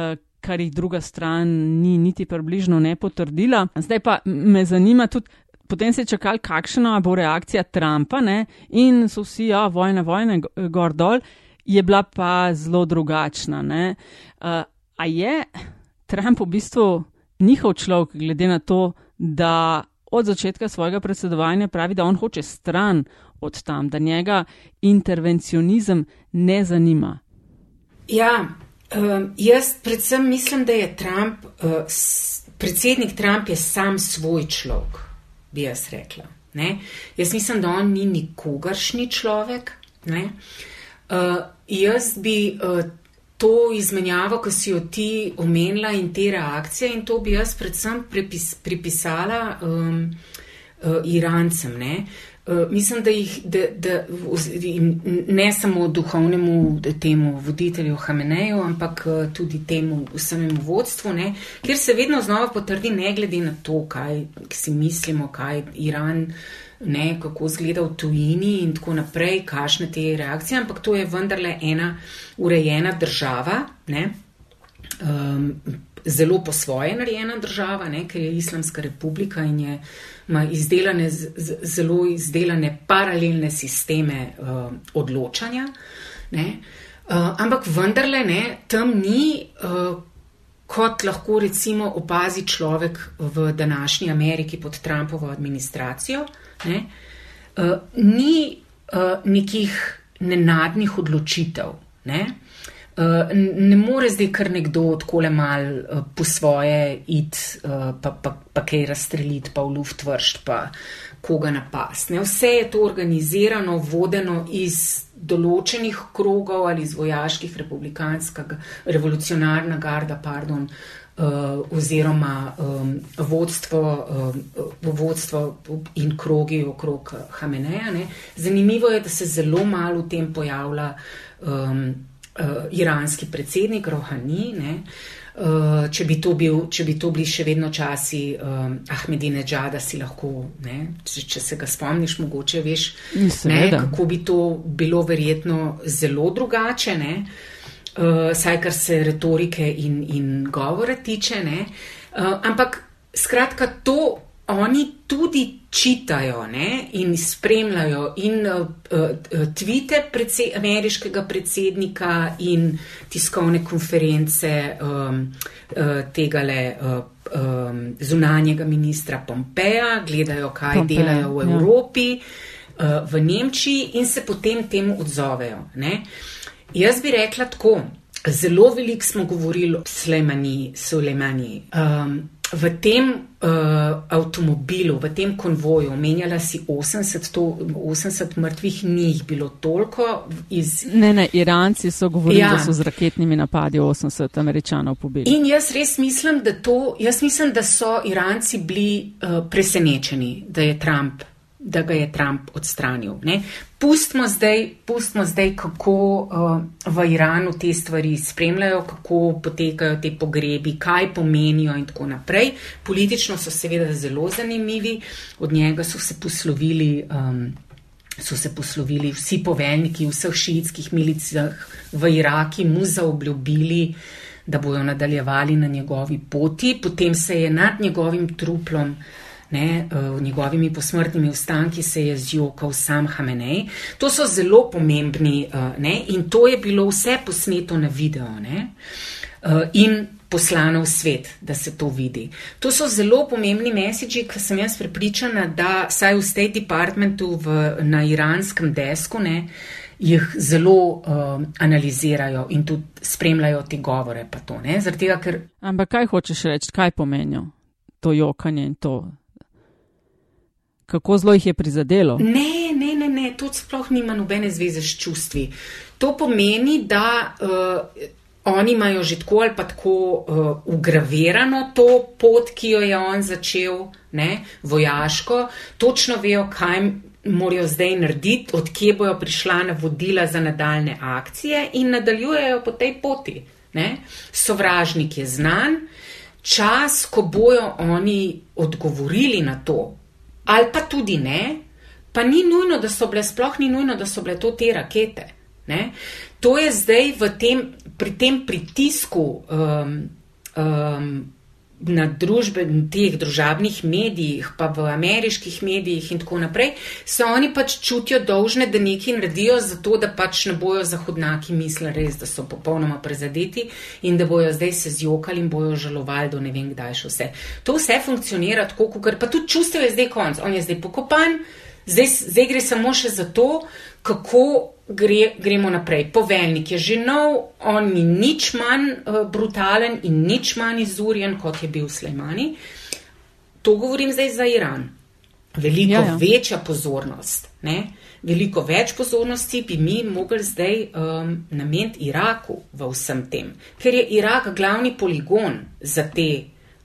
kar jih druga stran ni niti približno ne potrdila. Zdaj pa me zanima tudi, potem se je čakal, kakšna bo reakcija Trumpa ne? in so vsi, ja, vojna, vojna, gor dol, je bila pa zelo drugačna. Uh, a je Trump v bistvu njihov človek, glede na to, da od začetka svojega predsedovanja pravi, da on hoče stran od tam, da njega intervencionizem ne zanima. Ja, uh, jaz predvsem mislim, da je Trump, uh, predsednik Trump je sam svoj človek, bi jaz rekla. Ne? Jaz mislim, da on ni nikogaršnji človek. Uh, jaz bi uh, to izmenjavo, ki si jo ti omenila in te reakcije, in to bi jaz predvsem pripis, pripisala um, uh, Irancem. Ne? Uh, mislim, da jih, da, da, ne samo duhovnemu temu voditelju Hameneju, ampak uh, tudi temu samemu vodstvu, ne, kjer se vedno znova potrdi, ne glede na to, kaj si mislimo, kaj Iran ne, kako izgleda v tujini in tako naprej, kakšne te reakcije, ampak to je vendarle ena urejena država, ne, um, zelo po svoje narejena država, ne, ker je Islamska republika in je, ima izdelane, z, zelo izdelane paralelne sisteme uh, odločanja. Ne, uh, ampak vendarle ne, tam ni. Uh, Kot lahko recimo opazi človek v današnji Ameriki pod Trumpovo administracijo, ne, uh, ni uh, nekih nenadnih odločitev. Ne, ne more zdaj kar nekdo odkole mal uh, po svoje id, uh, pa, pa, pa kaj razstreliti, pa v luft vršt, pa koga napast. Ne. Vse je to organizirano, vodeno iz določenih krogov ali iz vojaških republikanskega, revolucionarna garda, pardon, uh, oziroma um, vodstvo, um, vodstvo in krogi okrog Hameneja. Ne. Zanimivo je, da se zelo malo v tem pojavlja um, uh, iranski predsednik Rohani. Ne. Uh, če, bi bil, če bi to bili še vedno časi um, Ahmedine Džada, si lahko, ne, če, če se ga spomniš, mogoče veš, ne, kako bi to bilo verjetno zelo drugače. Ne. Uh, saj kar se retorike in, in govora tiče. Uh, ampak skratka, to oni tudi čitajo ne? in spremljajo in uh, tvite predse ameriškega predsednika in tiskovne konference um, uh, tega le. Uh, Um, zunanjega ministra Pompeja, gledajo, kaj Pompeja, delajo v ja. Evropi, ja. uh, v Nemčiji in se potem temu odzovejo. Uh, Jaz bi rekla tako. Zelo veliko smo govorili o Sulejmani. Um, v tem uh, avtomobilu, v tem konvoju, omenjala si 80, to, 80 mrtvih, ni jih bilo toliko. Iz... Ne, ne, Iranci so govorili, ja. da so z raketnimi napadi 80 američanov pobili. In jaz res mislim, da, to, jaz mislim, da so Iranci bili uh, presenečeni, da je Trump da ga je Trump odstranil. Pustimo zdaj, pustimo zdaj, kako uh, v Iranu te stvari spremljajo, kako potekajo te pogrebi, kaj pomenijo in tako naprej. Politično so seveda zelo zanimivi, od njega so se poslovili. Um, So se poslovili vsi poveljniki vseh šiitskih milicah v Iraku, mu zaobljubili, da bodo nadaljevali na njegovi poti, potem se je nad njegovim truplom uh, ne, uh, njegovimi posmrtnimi ostanki se je zjokal sam Hamenej. To so zelo pomembni uh, ne, in to je bilo vse posneto na video ne, uh, in poslano v svet, da se to vidi. To so zelo pomembni mesiči, ki sem jaz prepričana, da saj v State Departmentu v, na iranskem desku ne, jih zelo uh, analizirajo in tudi spremljajo te govore. To, tega, ker... Ampak kaj hočeš reči, kaj pomenijo to jokanje in to? Kako zelo jih je prizadelo. Ne, ne, ne, ne. to sploh nima nobene zveze s čustvi. To pomeni, da uh, oni imajo že tako ali pa tako uh, ugravirano to pot, ki jo je on začel, ne, vojaško, točno vejo, kaj morajo zdaj narediti, odkje bojo prišla navodila za nadaljne akcije in nadaljujejo po tej poti. Ne. Sovražnik je znan, čas, ko bojo oni odgovorili na to, ali pa tudi ne, pa ni nujno, da so bile, sploh ni nujno, da so bile to te rakete. Ne? To je zdaj tem, pri tem pritisku um, um, na družbe, teh družabnih medijih, pa v ameriških medijih in tako naprej, se oni pač čutijo dolžne, da nekaj naredijo, zato da pač ne bojo zahodnaki mislili res, da so popolnoma prezadeti in da bojo zdaj se zjokali in bojo žalovali do ne vem kdaj še vse. To vse funkcionira tako, ker pa tudi čustev je zdaj konc, on je zdaj pokopan, zdaj, zdaj gre samo še za to, kako gre, gremo naprej. Poveljnik je že nov, on ni nič manj uh, brutalen in nič manj izurjen, kot je bil Slejmani. To govorim zdaj za Iran. Veliko ja, ja. večja pozornost, ne? veliko več pozornosti bi mi mogli zdaj um, nameniti Iraku v vsem tem, ker je Irak glavni poligon za te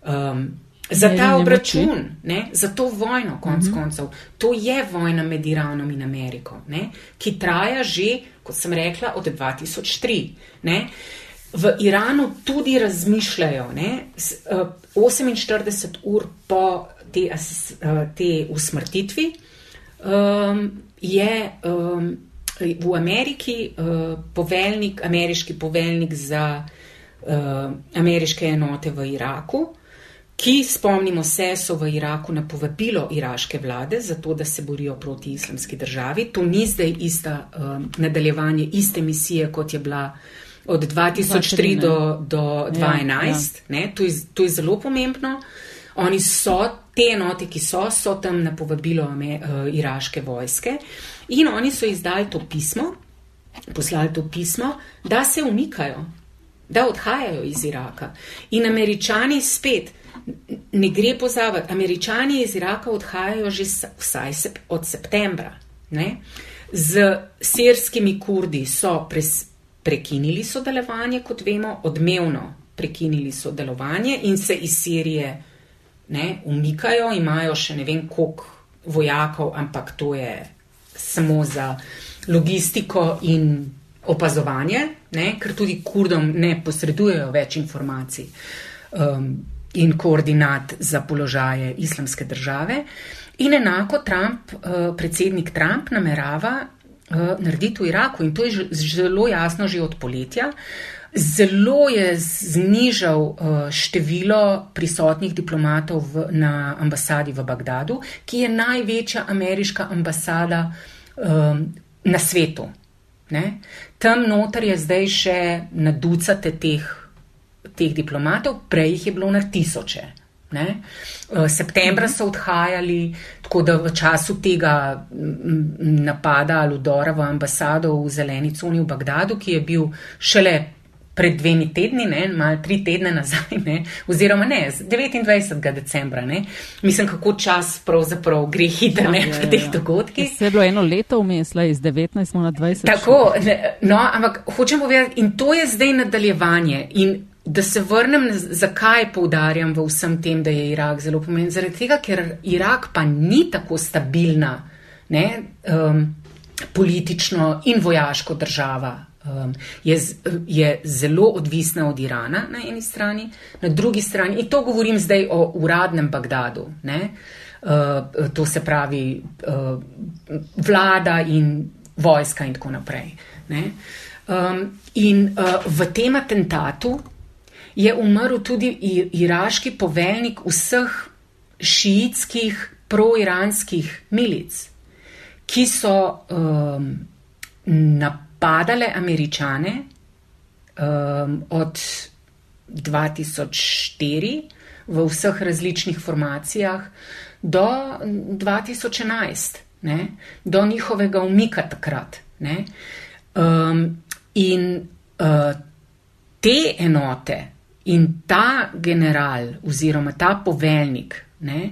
um, Za ta obračun, ne, za to vojno, konc uh mhm. -huh. koncev, to je vojna med Iranom in Ameriko, ne, ki traja že, kot sem rekla, od 2003. Ne. V Iranu tudi razmišljajo, ne, s, uh, 48 ur po te, uh, te usmrtitvi um, je um, v Ameriki uh, poveljnik, ameriški poveljnik za uh, ameriške enote v Iraku ki, spomnimo se, so v Iraku na povabilo iraške vlade za to, da se borijo proti islamski državi. To ni zdaj ista um, nadaljevanje iste misije, kot je bila od 2003 do, do 2011. Ja, ja. To, je, to je zelo pomembno. Oni so te enote, ki so, so tam na povabilo ame, uh, iraške vojske in oni so izdali to pismo, poslali to pismo, da se umikajo, da odhajajo iz Iraka. In američani spet, ne gre pozabiti, američani iz Iraka odhajajo že vsaj sep, od septembra. Ne? Z sirskimi kurdi so pres, prekinili sodelovanje, kot vemo, odmevno prekinili sodelovanje in se iz Sirije ne, umikajo, imajo še ne vem koliko vojakov, ampak to je samo za logistiko in opazovanje, ne, ker tudi kurdom ne posredujejo več informacij. Um, in koordinat za položaje islamske države. In enako Trump, eh, predsednik Trump, namerava eh, narediti v Iraku in to je zelo jasno že od poletja. Zelo je znižal eh, število prisotnih diplomatov v, na ambasadi v Bagdadu, ki je največja ameriška ambasada um, na svetu. Ne? Tam noter je zdaj še na ducate teh teh diplomatov, prej jih je bilo na tisoče. Ne? Eh, septembra so odhajali, tako da v času tega napada ali udora v ambasado v zeleni coni v Bagdadu, ki je bil šele pred dvemi tedni, ne, malo tri tedne nazaj, ne, oziroma ne, 29. decembra. Ne. Mislim, kako čas pravzaprav gre hitro ja, pri teh ja, dogodkih. Se je bilo eno leto umesla iz 19 na 20. Tako, ne, no, ampak hočem povedati, in to je zdaj nadaljevanje. In Da se vrnem, zakaj poudarjam v vsem tem, da je Irak zelo pomemben. Zaradi tega, ker Irak pa ni tako stabilna ne, um, politično in vojaško država. Um, je, je zelo odvisna od Irana na eni strani, na drugi strani, in to govorim zdaj o uradnem Bagdadu, ne, uh, to se pravi uh, vlada in vojska in tako naprej. Um, in uh, v tem atentatu je umrl tudi iraški poveljnik vseh šiitskih proiranskih milic, ki so um, napadale američane um, od 2004 v vseh različnih formacijah do 2011, ne, do njihovega umika takrat. Um, in uh, te enote, In ta general oziroma ta poveljnik, ne,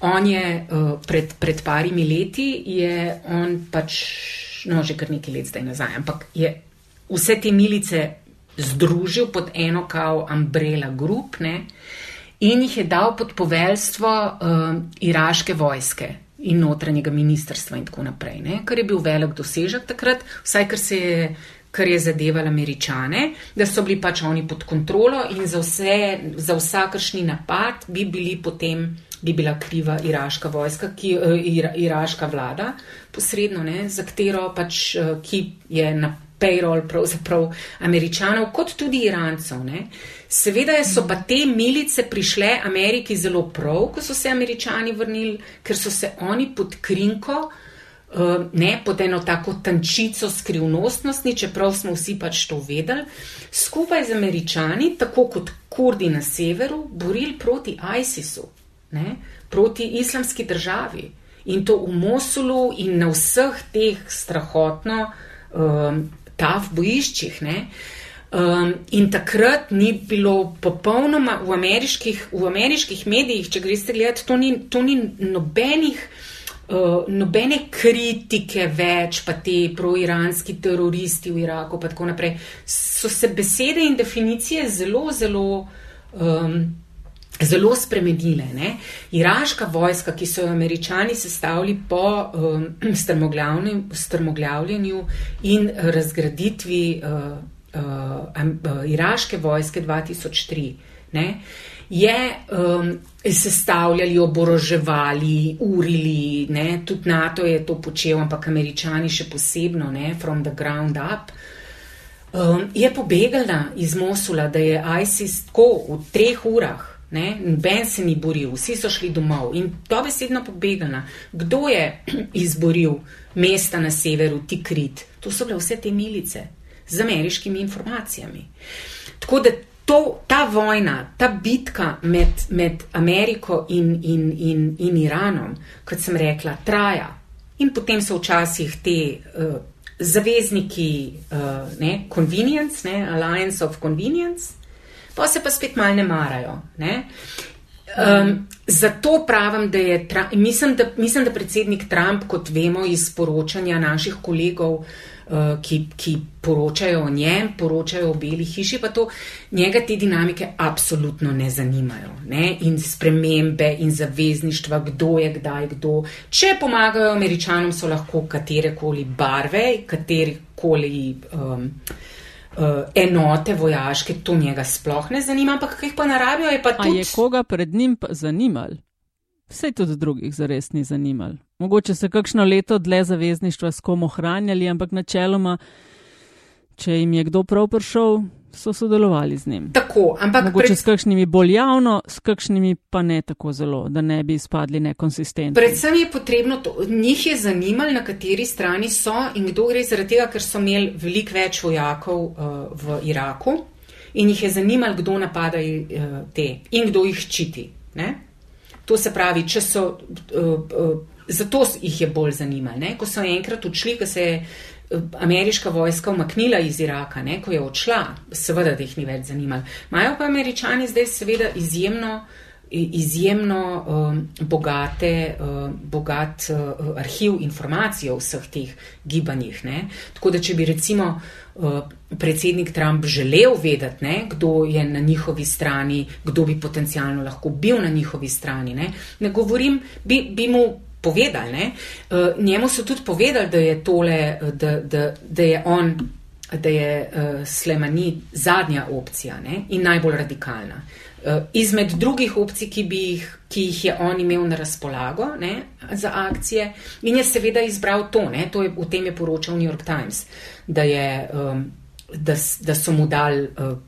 on je uh, pred, pred parimi leti, je on pač, no, že kar nekaj let zdaj nazaj, ampak je vse te milice združil pod eno kao Umbrella Group ne, in jih je dal pod poveljstvo uh, iraške vojske in notranjega ministrstva in tako naprej, ne, kar je bil velik dosežek takrat, vsaj kar se je. Kar je zadevalo američane, da so bili pač oni pod kontrolo in za, vse, za vsakršni napad bi, bili potem, bi bila kriva iraška vojska, ki, ira, iraška vlada, posredno, ne, za katero pač, ki je na payroll pravzaprav američanov, kot tudi irancev. Ne. Seveda so pa te milice prišle Ameriki zelo prav, ko so se američani vrnili, ker so se oni pod krinko, uh, ne pod eno tako tančico skrivnostnosti, čeprav smo vsi pač to vedeli, skupaj z američani, tako kot kurdi na severu, borili proti ISIS-u, ne, proti islamski državi. In to v Mosulu in na vseh teh strahotno um, ta v bojiščih. Um, in takrat ni bilo popolnoma v ameriških, v ameriških medijih, če greste gledati, to ni, to ni nobenih, uh, nobene kritike več, pa te pro-iranski teroristi v Iraku, pa tako naprej. So se besede in definicije zelo, zelo. Um, zelo spremenile. Ne? Iraška vojska, ki so jo američani sestavili po um, strmoglavljanju in razgraditvi uh, uh, uh, iraške vojske 2003, ne? je um, sestavljali, oboroževali, urili, ne? tudi NATO je to počel, ampak američani še posebno, ne? from the ground up. Um, je pobegala iz Mosula, da je ISIS tako v treh urah Noben se ni boril, vsi so šli domov in to besedno pobegana. Kdo je izboril mesta na severu, ti krit? To so bile vse te milice z ameriškimi informacijami. Tako da to, ta vojna, ta bitka med, med Ameriko in, in, in, in Iranom, kot sem rekla, traja. In potem so včasih te uh, zavezniki, uh, ne, convenience, ne, alliance of convenience pa se pa spet malo ne marajo. Ne? Um, zato pravim, da je, mislim da, mislim, da predsednik Trump, kot vemo iz poročanja naših kolegov, uh, ki, ki poročajo o njem, poročajo o Beli hiši, pa to njega te dinamike absolutno ne zanimajo. Ne? In spremembe in zavezništva, kdo je kdaj kdo. Če pomagajo američanom, so lahko katerekoli barve, katerekoli. Um, enote vojaške, to njega sploh ne zanima, ampak kaj pa narabijo, je pa to. Tudi... Je koga pred njim zanimal? Vse tudi drugih zares ni zanimal. Mogoče se kakšno leto dlje zavezništva s kom ohranjali, ampak načeloma, če jim je kdo prav prišel, so sodelovali z njim. Tako, ampak mogoče pred... s kakšnimi bolj javno, s kakšnimi pa ne tako zelo, da ne bi izpadli nekonsistentni. Predvsem je potrebno to, njih je zanimalo, na kateri strani so in kdo gre zaradi tega, ker so imeli veliko več vojakov uh, v Iraku in jih je zanimalo, kdo napada uh, te in kdo jih ščiti. Ne? To se pravi, če so. Uh, uh, Zato jih je bolj zanimalo. Ko so enkrat odšli, ko se je ameriška vojska umaknila iz Iraka, ne, ko je odšla, seveda, da jih ni več zanimalo. Imajo pa američani zdaj seveda izjemno, izjemno um, bogate, um, bogat uh, arhiv informacij o vseh teh gibanjih. Ne. Tako da, če bi recimo uh, predsednik Trump želel vedeti, ne, kdo je na njihovi strani, kdo bi potencialno lahko bil na njihovi strani, ne, ne govorim, bi, bi mu povedali. Ne? Uh, njemu so tudi povedali, da je tole, eh, da, da, da je on, da je uh, Slemani zadnja opcija ne? in najbolj radikalna. Uh, izmed drugih opcij, ki, jih, ki jih je on imel na razpolago ne, za akcije, in je seveda izbral to, to je, o tem je poročal New York Times, da, je, um, da, da so mu dali uh,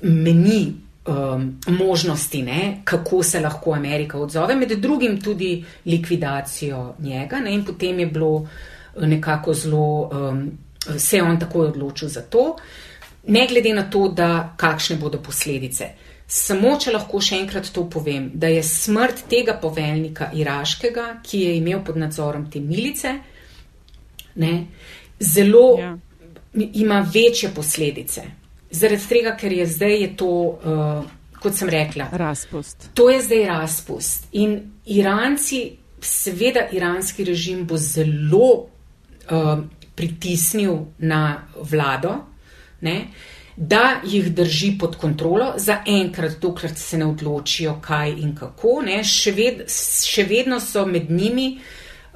meni um, možnosti, ne, kako se lahko Amerika odzove, med drugim tudi likvidacijo njega. Ne, in potem je bilo uh, nekako zelo, um, se je on takoj odločil za to, ne glede na to, da kakšne bodo posledice. Samo, če lahko še enkrat to povem, da je smrt tega poveljnika iraškega, ki je imel pod nadzorom te milice, ne, zelo ja. ima večje posledice. Zaradi tega, ker je zdaj je to, uh, kot sem rekla, razpust. To je zdaj razpust. In Iranci, seveda, iranski režim bo zelo uh, pritisnil na vlado, ne, da jih drži pod kontrolo, zaenkrat, dokler se ne odločijo, kaj in kako. Ne, še, ved, še vedno so med njimi,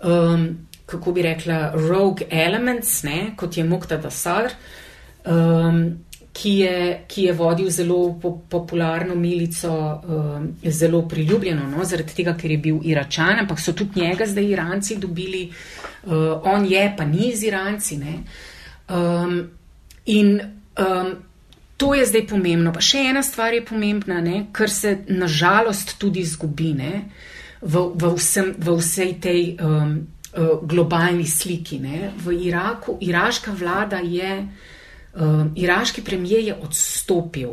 um, kako bi rekla, rogue elements, ne, kot je Muqtada Sadr. Um, ki je, ki je vodil zelo po, popularno milico, uh, zelo priljubljeno, no, zaradi tega, ker je bil Iračan, ampak so tudi njega zdaj Iranci dobili, uh, on je, pa ni z Iranci. Um, in um, to je zdaj pomembno. Pa še ena stvar je pomembna, ne, kar se nažalost tudi zgubi ne, v, v, vsem, v vsej tej. Um, Globalni sliki. Ne. V Iraku, iraška vlada je uh, iraški premijer je odstopil.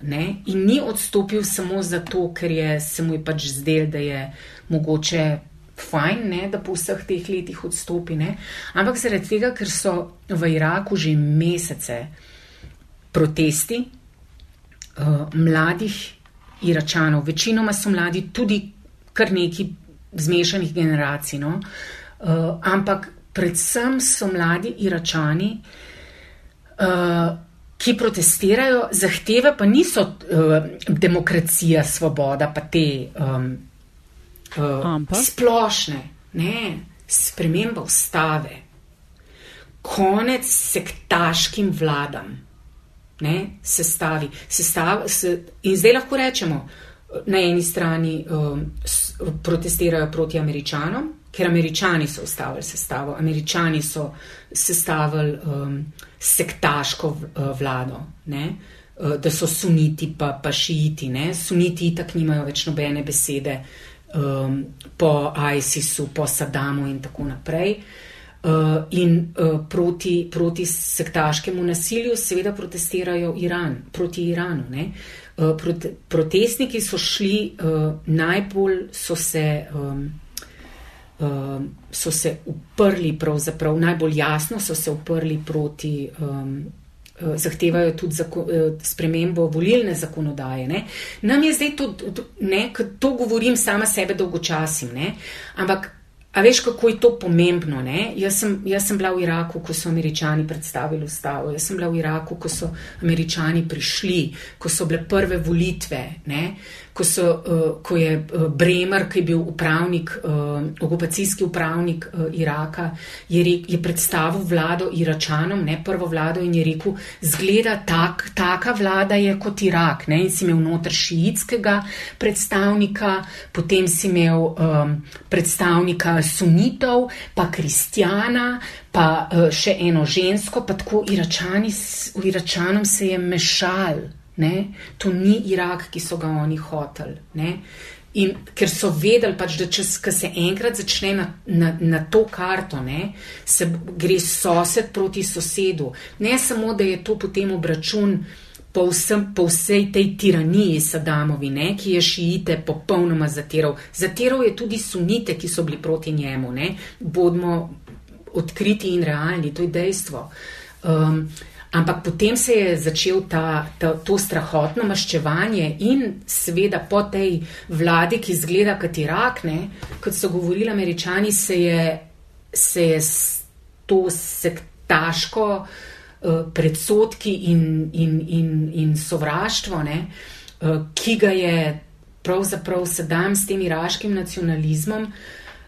Ne? In ni odstopil samo zato, ker je se mu je pač zdel, da je mogoče fajn, ne? da po vseh teh letih odstopi, ne? ampak zaradi tega, ker so v Iraku že mesece protesti uh, mladih Iračanov, večinoma so mladi tudi kar neki zmešanih generacij, no? uh, ampak predvsem so mladi Iračani, uh, ki protestirajo, zahteve pa niso uh, demokracija, svoboda, pa te um, uh, splošne, ne, sprememba ustave, konec sektaškim vladam. Ne, sestavi, sestavi, se, in zdaj lahko rečemo, na eni strani um, protestirajo proti američanom, ker američani so ustavili sestavo, američani so sestavili um, sektaško uh, vlado, ne? Uh, da so suniti pa, pa šiiti. Ne? Suniti itak nimajo več nobene besede um, po ISIS-u, po Sadamu in tako naprej. Uh, in uh, proti, proti sektaškemu nasilju seveda protestirajo Iran, proti Iranu. Uh, prote, protestniki so šli, uh, najbolj so se. Um, um, so se uprli, pravzaprav najbolj jasno so se uprli proti. Um, Zahtevajo tudi zako, uh, spremembo volilne zakonodaje. Ne? Nam je zdaj to, ne, to govorim sama sebe dolgočasim, ne? ampak A veš, kako je to pomembno? Jaz sem, jaz sem bila v Iraku, ko so američani predstavili ustavo, jaz sem bila v Iraku, ko so američani prišli, ko so bile prve volitve, ko, so, uh, ko je uh, Bremer, ki je bil upravnik, uh, okupacijski upravnik Iraka, je, rek, je predstavil vlado Iračanom, ne, prvo vlado in je rekel, zgleda tak, taka vlada je kot Irak. Ne, in si imel noter šiitskega predstavnika, potem si imel um, predstavnika sunitov, pa kristjana, pa še eno žensko, pa tako iračani, v iračanom se je mešal. Ne? To ni Irak, ki so ga oni hoteli. In ker so vedeli, pač, da če se enkrat začne na, na, na to karto, ne, se gre sosed proti sosedu. Ne samo, da je to potem obračun po, vsem, po vsej tej tiraniji Sadamovi, ne, ki je šiite popolnoma zatiral. Zatiral je tudi sunite, ki so bili proti njemu. Ne. Bodimo odkriti in realni, to je dejstvo. Um, ampak potem se je začel ta, ta, to strahotno maščevanje in seveda po tej vladi, ki zgleda kot Irak, ne, kot so govorili američani, se je, se je to sektaško. Eh, predsotki in, in, in, in sovraštvo, ne, eh, ki ga je pravzaprav sedaj s tem iraškim nacionalizmom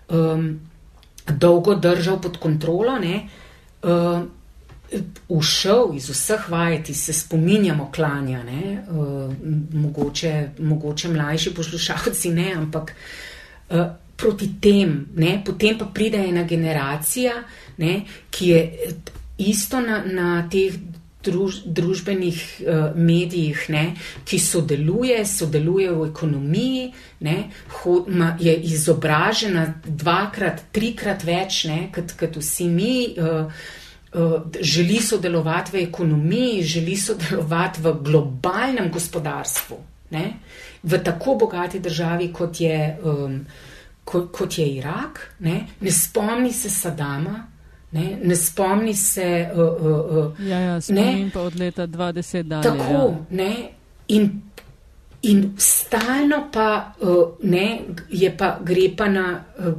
um, dolgo držal pod kontrolo, ne, uh, ušel iz vseh vajeti, se spominjamo klanja, ne, uh, mogoče, mogoče mlajši poslušalci ne, ampak uh, proti tem, ne, potem pa pride ena generacija, ne, ki je isto na, na teh druž, družbenih uh, medijih, ne, ki sodeluje, sodeluje v ekonomiji, ne, ho, ma, je izobražena dvakrat, trikrat več ne, kot, kot vsi mi. Uh, Želi sodelovati v ekonomiji, želi sodelovati v globalnem gospodarstvu, ne? v tako bogati državi, kot je, um, kot, kot je Irak. Ne, ne spomni se Sadama, Ne, ne spomni se. Uh, uh, uh, ja, ja, spomnim ne, pa od leta 2010 dalje. Tako, ja. ne, in in stalno pa, uh, ne, je pa gre pa na. Uh,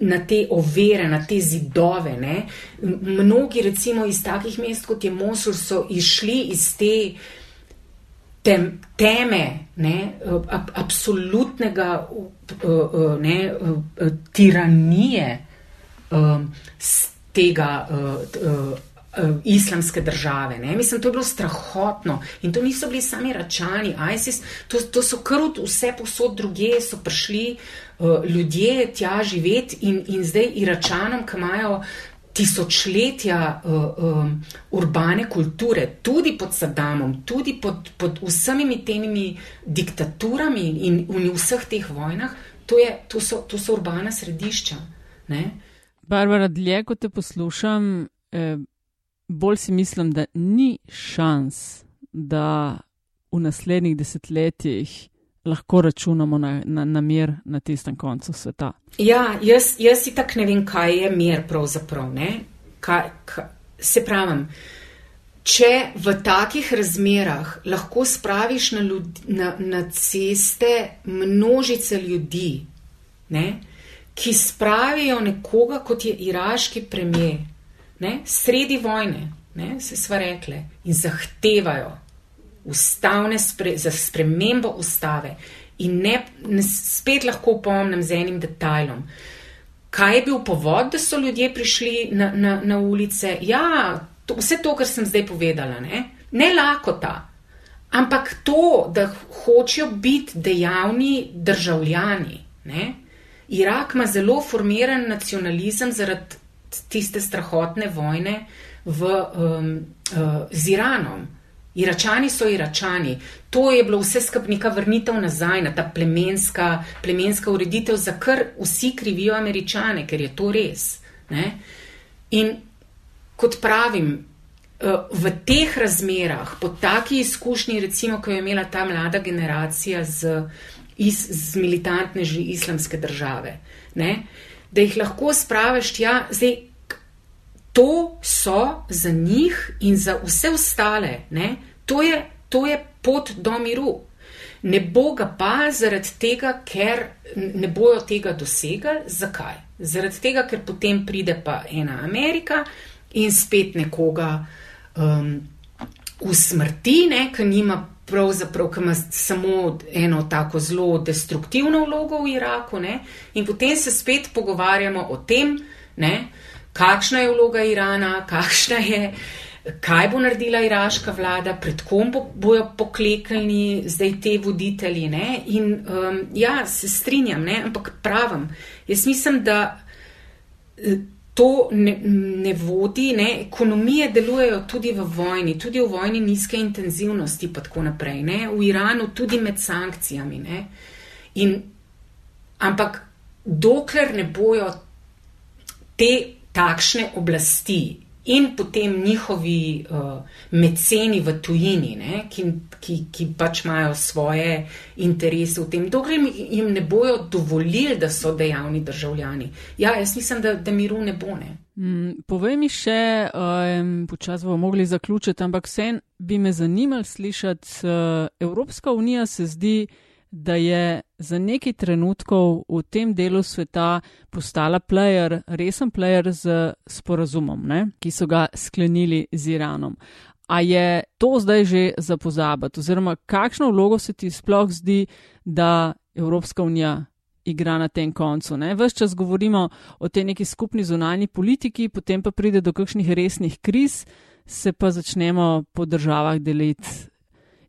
Na te overe, na te zidove. Ne? Mnogi, recimo iz takih mest kot je Mosul, so išli iz te tem, teme, ne? Ab, absolutnega ne? tiranije, z tega uh, islamske države. Ne? Mislim, to je bilo strahotno in to niso bili sami račani, ISIS, to, to so krut vse posod druge, so prišli uh, ljudje tja živeti in, in zdaj iračanom, ki imajo tisočletja uh, um, urbane kulture, tudi pod Saddamom, tudi pod, pod vsemi temi diktaturami in v vseh teh vojnah, to, je, to, so, to so urbana središča. Ne? Barbara, dlje ko te poslušam, eh, bolj si mislim, da ni šans, da v naslednjih desetletjih lahko računamo na, na, na mir na tistem koncu sveta. Ja, jaz, jaz si tak ne vem, kaj je mir pravzaprav. Kaj, kaj, se pravim, če v takih razmerah lahko spraviš na, ljud, na, na ceste množice ljudi, ne, ki spravijo nekoga, kot je iraški premijer, ne, sredi vojne, ne, se sva rekle, in zahtevajo ustavne spre, za spremembo ustave. In ne, ne spet lahko pomnim z enim detajlom. Kaj je bil povod, da so ljudje prišli na, na, na ulice? Ja, to, vse to, kar sem zdaj povedala, ne, ne lakota, ampak to, da hočejo biti dejavni državljani. Ne. Irak ima zelo formiran nacionalizem zaradi tiste strahotne vojne v, um, uh, z Iranom. Iračani so Iračani. To je bilo vse skupaj neka vrnitev nazaj na ta plemenska, plemenska ureditev, za kar vsi krivijo američane, ker je to res. Ne? In kot pravim, uh, v teh razmerah, po taki izkušnji, recimo, ko je imela ta mlada generacija z, iz, z militantne islamske države, ne? Da jih lahko spraviš, ja, zdaj to so za njih in za vse ostale, to je, to je pot do miru. Ne bo ga pa zaradi tega, ker ne bojo tega dosegali. Zakaj? Zaradi tega, ker potem pride pa ena Amerika in spet nekoga um, usmrti, ne, ki nima pravzaprav, ki ima samo eno tako zelo destruktivno vlogo v Iraku, ne, in potem se spet pogovarjamo o tem, ne, kakšna je vloga Irana, kakšna je, kaj bo naredila iraška vlada, pred kom bo, bojo poklekljni zdaj te voditelji. Ne? In um, ja, se strinjam, ne? ampak pravim, jaz mislim, da. To ne, ne vodi, ne? ekonomije delujejo tudi v vojni, tudi v vojni nizke intenzivnosti, in tako naprej, ne? v Iranu, tudi med sankcijami. In, ampak dokler ne bojo te takšne oblasti in potem njihovi uh, meceni v tujini, ne, ki, ki, ki pač imajo svoje interese v tem, dokler jim ne bojo dovolili, da so dejavni državljani. Ja, jaz mislim, da, da miru ne bo. Ne. Mm, povej mi še, um, počasi bomo mogli zaključiti, ampak vsem bi me zanimalo slišati, uh, Evropska unija se zdi, da je za nekaj trenutkov v tem delu sveta postala player, resen player z sporazumom, ne, ki so ga sklenili z Iranom. A je to zdaj že za pozabiti, oziroma kakšno vlogo se ti sploh zdi, da Evropska unija igra na tem koncu? Ves čas govorimo o tej neki skupni zunanji politiki, potem pa pride do kakšnih resnih kriz, se pa začnemo po državah deliti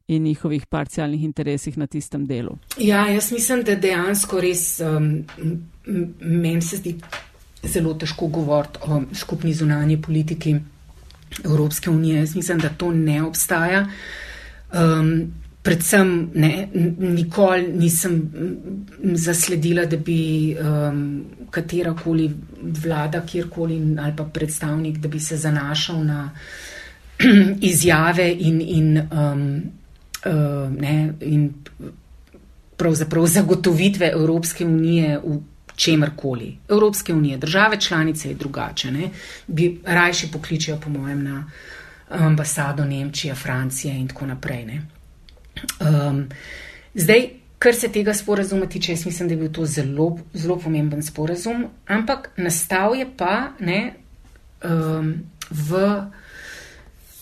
in njihovih parcialnih interesih na tistem delu. Ja, jaz mislim, da dejansko res um, meni se zdi zelo težko govoriti o skupni zunanji politiki Evropske unije. Jaz mislim, da to ne obstaja. Um, predvsem ne, nikoli nisem zasledila, da bi um, katerakoli vlada, kjerkoli ali pa predstavnik, da bi se zanašal na izjave in, in um, ne, in pravzaprav zagotovitve Evropske unije v čemrkoli. Evropske unije, države članice je drugače. Ne, bi rajši pokličejo, po mojem, na ambasado Nemčije, Francije in tako naprej. Um, Zdaj, kar se tega sporazuma tiče, jaz mislim, da je bil to zelo, zelo pomemben sporazum, ampak nastal je pa ne, um, v,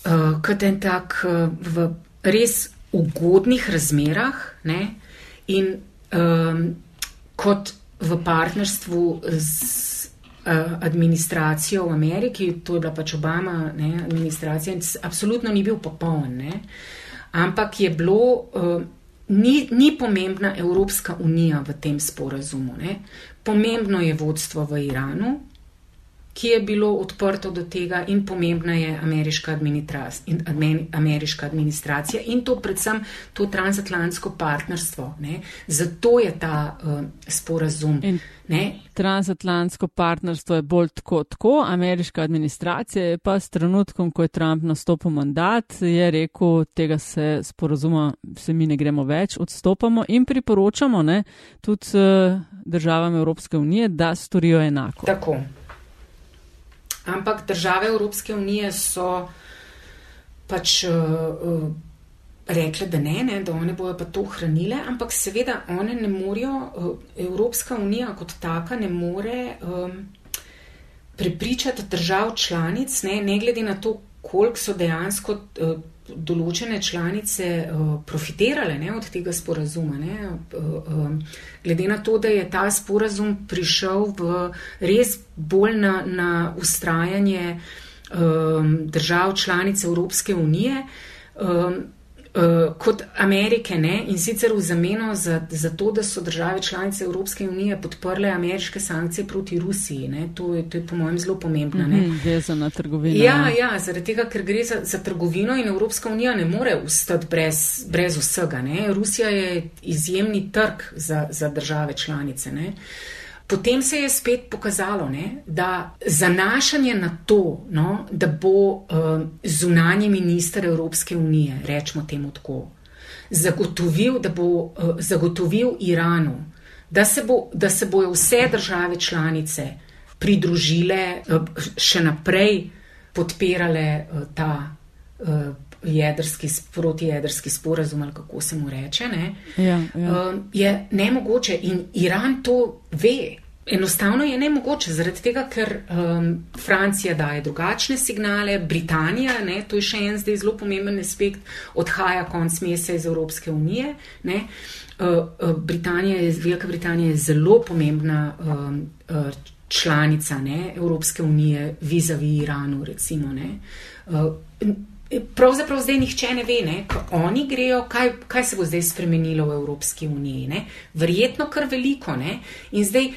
uh, tak, uh, v res ugodnih razmerah ne, in um, kot v partnerstvu z uh, administracijo v Ameriki, to je bila pač Obama ne, administracija, in absolutno ni bil popoln. Ne, ampak je bilo, uh, ni, ni pomembna Evropska unija v tem sporazumu. Ne. Pomembno je vodstvo v Iranu, ki je bilo odprto do tega in pomembna je ameriška, administracija, ameriška administracija in to predvsem to transatlantsko partnerstvo. Ne. Zato je ta uh, sporazum. In transatlantsko partnerstvo je bolj tako, tako, ameriška administracija je pa s trenutkom, ko je Trump nastopil mandat, je rekel, tega se sporazuma, se mi ne gremo več, odstopamo in priporočamo ne, tudi uh, državam Evropske unije, da storijo enako. Tako ampak države Evropske unije so pač uh, rekle, da ne, ne, da one bojo pa to hranile, ampak seveda one ne morejo, uh, Evropska unija kot taka ne more um, prepričati držav članic, ne, ne glede na to, koliko so dejansko. Uh, določene članice uh, profitirale ne, od tega sporazuma. Ne, uh, uh, glede na to, da je ta sporazum prišel v res bolj na, na ustrajanje um, držav članic Evropske unije. Um, uh, kot Amerike ne? in sicer v zameno za, za to, da so države članice Evropske unije podprle ameriške sankcije proti Rusiji. To je, to je po mojem zelo pomembno. Vezana trgovina. Ja, ja, zaradi tega, ker gre za, za trgovino in Evropska unija ne more ustati brez, brez vsega. Ne? Rusija je izjemni trg za, za države članice. Ne? Potem se je spet pokazalo, ne, da zanašanje na to, no, da bo uh, zunanji minister Evropske unije, rečemo temu tako, zagotovil, da bo uh, zagotovil Iranu, da se, bo, da se bojo vse države članice pridružile, uh, še naprej podpirale uh, ta. Uh, Jedrski, protijedrski sporazum, ali kako se mu reče, ne, ja, ja. Um, je nemogoče in Iran to ve. Enostavno je nemogoče, zaradi tega, ker um, Francija daje drugačne signale, Britanija, ne, to je še en zdaj zelo pomemben aspekt, odhaja konc meseca iz Evropske unije. Ne, uh, Britanija je, Velika Britanija je zelo pomembna um, uh, članica ne, Evropske unije, vizavi Iranu, recimo. Ne, uh, Pravzaprav zdaj nihče ne ve, ne, ko oni grejo, kaj, kaj se bo zdaj spremenilo v Evropski uniji. Ne. Verjetno kar veliko. Ne. In zdaj,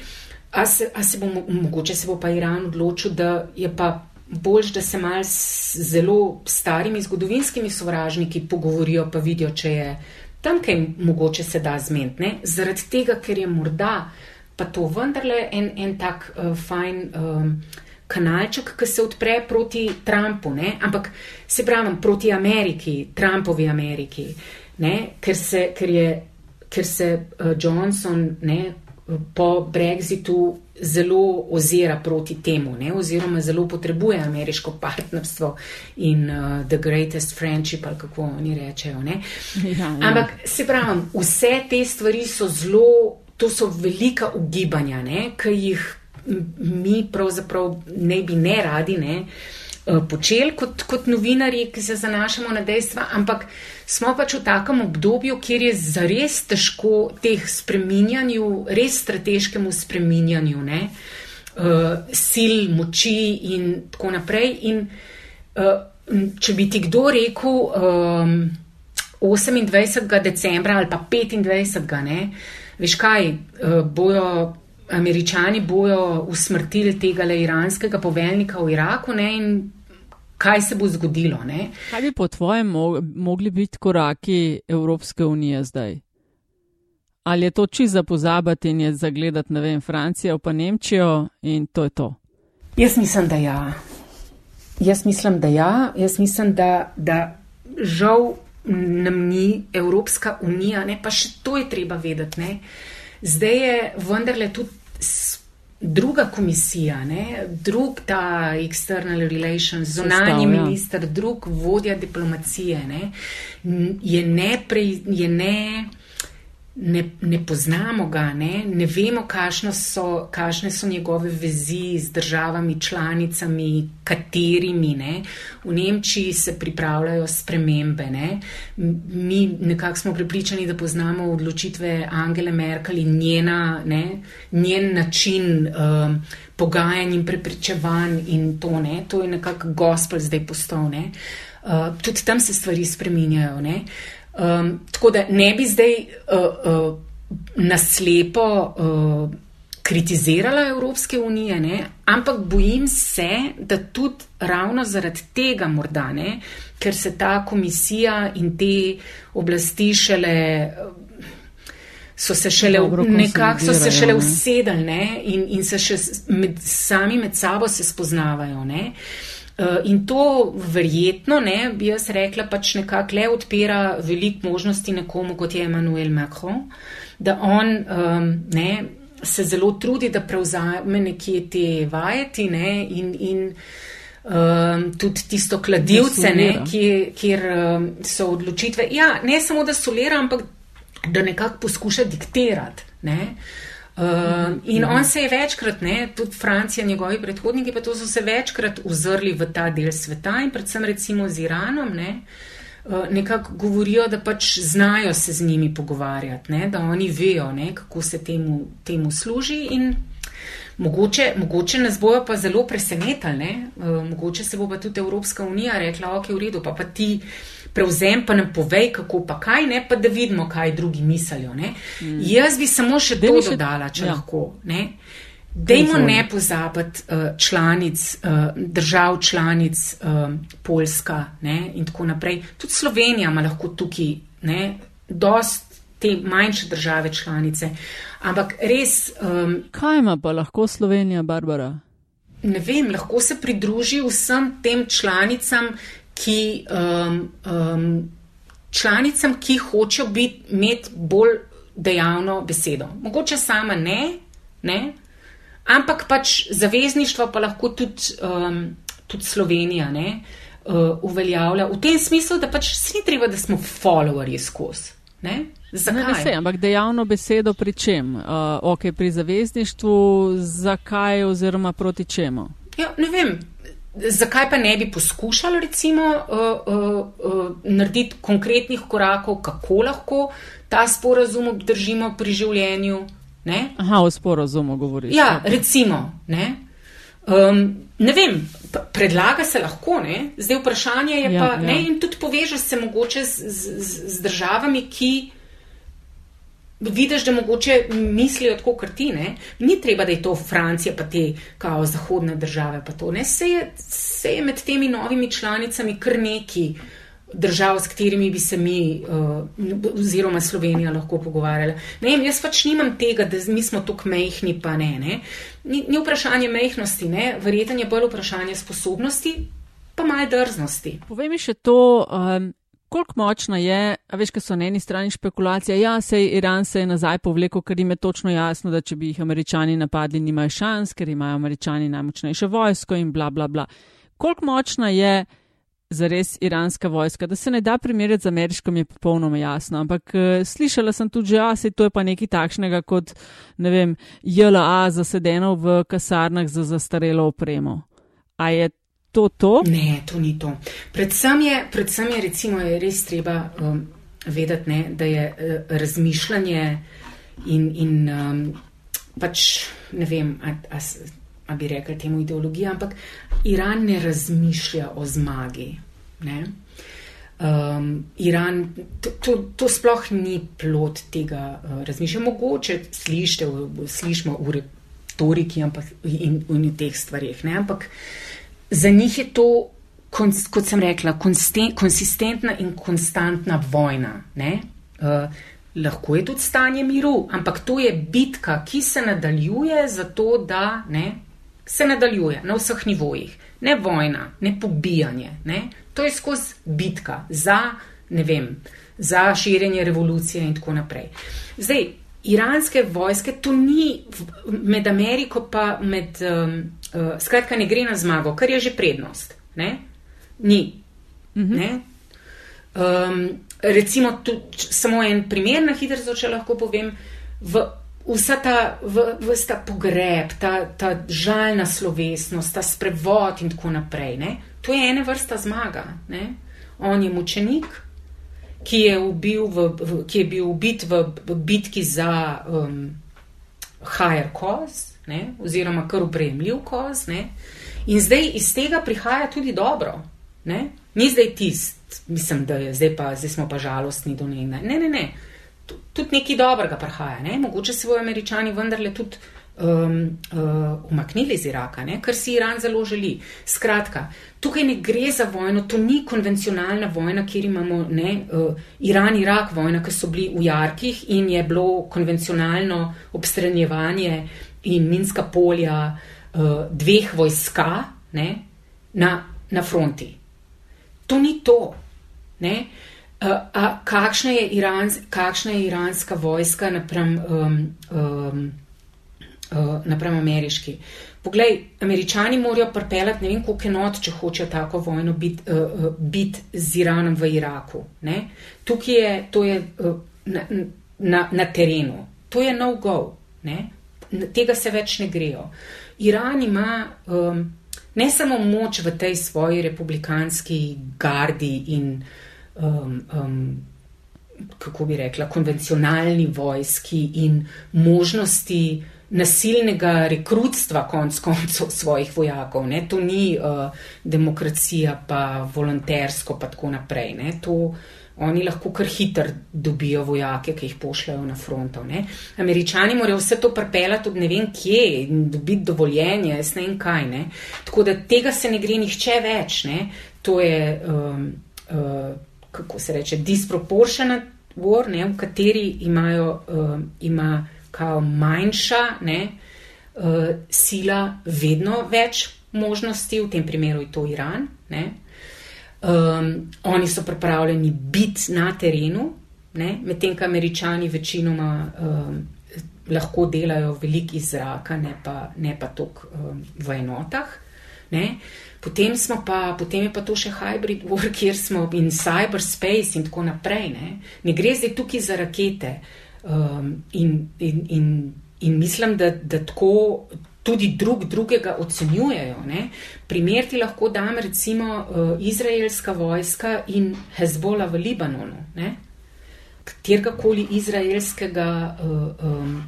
a se, a se bo mogoče se bo pa Iran odločil, da je pa bolj, da se mal s zelo starimi zgodovinskimi sovražniki pogovorijo, pa vidijo, če je tam kaj mogoče se da zmeniti. Zaradi tega, ker je morda pa to vendarle en, en tak uh, fajn. Um, kanalček, ki se odpre proti Trumpu, ne? ampak se pravi proti Ameriki, Trumpovi Ameriki, ker se, ker, je, ker se uh, Johnson ne, po Brexitu zelo ozira proti temu, ne? oziroma zelo potrebuje ameriško partnerstvo in uh, the greatest friendship, ali kako oni rečejo. Ja, ja. Ampak se pravi, vse te stvari so zelo. To so velika ugibanja, ki jih mi pravzaprav ne bi ne radi ne, eh, počeli kot, kot novinari, ki se zanašamo na dejstva, ampak smo pač v takem obdobju, kjer je zares težko teh spreminjanju, res strateškemu spreminjanju ne, uh, sil, moči in tako naprej. In, uh, če bi ti kdo rekel um, 28. decembra ali pa 25. Ne, veš kaj, uh, bojo američani bojo usmrtili tega le iranskega poveljnika v Iraku ne, in kaj se bo zgodilo. Ne. Kaj bi po tvojem mogli biti koraki Evropske unije zdaj? Ali je to čisto za pozabati in je zagledati, ne vem, Francijo pa Nemčijo in to je to? Jaz mislim, da ja. Jaz mislim, da ja. Jaz mislim, da, da žal nam ni Evropska unija, ne, pa še to je treba vedeti. Ne. Zdaj je vendarle tudi druga komisija, ne, drug ta external relations, zunanji ja. minister, drug vodja diplomacije, ne, je ne, pre, je ne ne, ne poznamo ga, ne, ne vemo, kakšne so, kakšne so njegove vezi z državami, članicami, katerimi. Ne. V Nemčiji se pripravljajo spremembe. Ne. Mi nekako smo pripričani, da poznamo odločitve Angele Merkel in njena, ne, njen način um, pogajanj in prepričevanj in to. Ne. To je nekako gospel zdaj postal. Uh, tudi tam se stvari spreminjajo. Ne. Um, tako da ne bi zdaj uh, uh, naslepo uh, kritizirala Evropske unije, ne? ampak bojim se, da tudi ravno zaradi tega, morda, ne? ker se ta komisija in te oblasti šele. So se šele, nekako so se šele usedali in, in se še med, sami med sabo se spoznavajo. Ne? Uh, in to verjetno, ne, bi jaz rekla, pač nekako le odpira veliko možnosti nekomu, kot je Emmanuel Macron, da on um, ne, se zelo trudi, da prevzame nekje te vajeti ne, in, in um, tudi tisto kladivce, ne, kjer, kjer um, so odločitve. Ja, ne samo, da solera, ampak da nekako poskuša diktirati. Ne. Uh, Uh, in on se je večkrat, ne, tudi Francija, njegovi predhodniki, pa to so se večkrat uzrli v ta del sveta in predvsem recimo z Iranom, ne, uh, nekako govorijo, da pač znajo se z njimi pogovarjati, ne, da oni vejo, ne, kako se temu, temu služi in mogoče, mogoče nas bojo pa zelo presenetali, uh, mogoče se bo pa tudi Evropska unija rekla, ok, v redu, pa pa ti prevzem, pa nam povej, kako pa kaj, ne, pa da vidimo, kaj drugi mislijo. Mm. Jaz bi samo še to še, dodala, če ja. lahko. Ne. Dajmo ne pozabiti uh, članic, uh, držav članic, uh, Poljska ne, in tako naprej. Tudi Slovenija ima lahko tukaj ne, dost te manjše države članice. Ampak res. Um, Kaj ima pa lahko Slovenija, Barbara? Ne vem, lahko se pridruži vsem tem članicam, ki, um, um, članicam, ki hočejo imeti bolj dejavno besedo. Mogoče sama ne, ne? ampak pač zavezništvo pa lahko tudi, um, tudi Slovenija ne, uh, uveljavlja v tem smislu, da pač ni treba, da smo followerji skozi. Zakaj? Ne, ne ampak dejavno besedo pri čem? Uh, ok, pri zavezništvu, zakaj oziroma proti čemu? Ja, ne vem, Zakaj pa ne bi poskušali, recimo, uh, uh, uh, narediti konkretnih korakov, kako lahko ta sporazum obdržimo pri življenju? Ne? Aha, o sporazumu govoriš. Ja, recimo. Ne, um, ne vem, predlaga se lahko, ne? zdaj vprašanje je ja, pa, ja. ne, in tudi poveže se mogoče z, z, z državami, ki vidiš, da mogoče mislijo tako, kot ti. Ne? Ni treba, da je to Francija, pa te kao zahodne države. Se je, se je med temi novimi članicami kar neki držav, s katerimi bi se mi, uh, oziroma Slovenija, lahko pogovarjali. Ne, jaz pač nimam tega, da mi smo tako mehni, pa ne. ne? Ni, ni vprašanje mehnosti, verjetno je bolj vprašanje sposobnosti. Pa malo drznosti. Povej mi še to, um, Koliko močna je, veš, kaj so na eni strani špekulacije, ja, sej Iran se je nazaj povlekel, ker jim je točno jasno, da če bi jih američani napadli, nimajo šans, ker imajo američani najmočnejše vojsko in bla bla bla. Koliko močna je zares iranska vojska, da se ne da primerjati z ameriško, je popolnoma jasno, ampak uh, slišala sem tudi, ja, sej to je pa nekaj takšnega kot, ne vem, JLA zasedeno v kasarnah za zastarelo opremo. A je to to? Ne, to ni to. Predvsem je, predvsem je recimo, je res treba um, vedeti, ne, da je uh, razmišljanje in, in um, pač ne vem, a, a, a bi rekli temu ideologija, ampak Iran ne razmišlja o zmagi. Ne. Um, Iran, to, to, to sploh ni plot tega uh, razmišljanja. Mogoče slišite, slišimo v retoriki in v teh stvarih, ne? ampak uh, za njih je to, kot sem rekla, konsistentna in konstantna vojna. Uh, lahko je tudi stanje miru, ampak to je bitka, ki se nadaljuje, zato da ne, se nadaljuje na vseh nivojih. Ne vojna, ne pobijanje. Ne? To je skozi bitka za, ne vem, za širjenje revolucije in tako naprej. Zdaj, iranske vojske, to ni med Ameriko pa med. Um, uh, skratka, ne gre na zmago, kar je že prednost. Ne? Ni. -hmm. ne? Um, recimo, tu, samo en primer na hitro, če lahko povem. V, Vsa ta, v, v ta pogreb, ta, ta žalna slovesnost, ta sprevod in tako naprej, ne? to je ena vrsta zmaga. Ne? On je mučenik, ki je, ubil v, ki je bil ubit v, bitki za um, higher cause, ne? oziroma kar upremljiv koz. Ne? In zdaj iz tega prihaja tudi dobro. Ne? Ni zdaj tist, mislim, da je zdaj pa, zdaj smo pa žalostni do njega. Ne, ne, ne. Tudi nekaj dobrega prihaja. Ne? Mogoče se bodo američani vendarle tudi um, uh, umaknili iz Iraka, ne? kar si Iran zelo želi. Skratka, tukaj ne gre za vojno, to ni konvencionalna vojna, kjer imamo ne, uh, Iran-Irak vojna, ki so bili v jarkih in je bilo konvencionalno obstranjevanje in minska polja uh, dveh vojska ne, na, na fronti. To ni to. Ne? Uh, a kakšna je, Irans, kakšna je iranska vojska napram um, um, uh, napram ameriški. Poglej, američani morajo pripeljati ne vem koliko enot, če hočejo tako vojno biti uh, uh, bit z Iranom v Iraku. Ne? Tukaj je, to je uh, na, na, na terenu, to je no go, ne? tega se več ne grejo. Iran ima um, ne samo moč v tej svoji republikanski gardi in um, um, kako bi rekla, konvencionalni vojski in možnosti nasilnega rekrutstva konc koncev svojih vojakov. Ne? To ni uh, demokracija, pa volontersko, pa tako naprej. To, oni lahko kar hitro dobijo vojake, ki jih pošljajo na fronto. Ne? Američani morajo vse to pripeljati od ne vem kje in dobiti dovoljenje, jaz ne vem kaj. Ne? Tako da tega se ne gre nihče več. Ne? To je, um, uh, kako se reče, disproportionate war, ne? v kateri imajo. Uh, ima kao manjša ne, uh, sila, vedno več možnosti, v tem primeru je to Iran. Ne. Um, oni so pripravljeni biti na terenu, medtem ko američani večinoma um, lahko delajo veliko iz zraka, ne pa, ne pa toliko um, v enotah. Ne. Potem, pa, potem je pa to še hybrid war, kjer smo in cyberspace in tako naprej. Ne, ne gre zdaj tukaj za rakete. Um, in, in, in, in mislim, da, da tako tudi drug drugega ocenjujejo. Ne? Primer ti lahko dam, recimo, uh, izraelska vojska in Hezbola v Libanonu. Katerega koli izraelskega uh, um,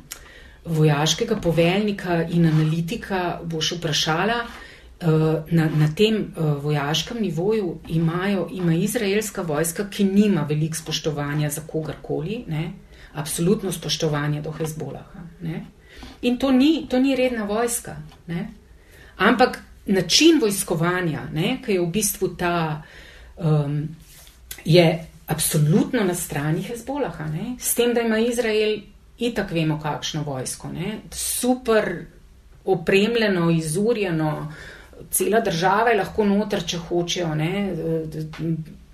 vojaškega poveljnika in analitika boš vprašala. Uh, na, na tem uh, vojaškem nivoju imajo, ima izraelska vojska, ki nima veliko spoštovanja za kogarkoli, ne, absolutno spoštovanje do Hezbolaha. Ne? In to ni, to ni redna vojska. Ne? Ampak način vojskovanja, ne, ki je v bistvu ta, um, je absolutno na strani Hezbolaha. Ne? S tem, da ima Izrael itak vemo, kakšno vojsko. Ne? Super opremljeno, izurjeno, cela država je lahko noter, če hočejo.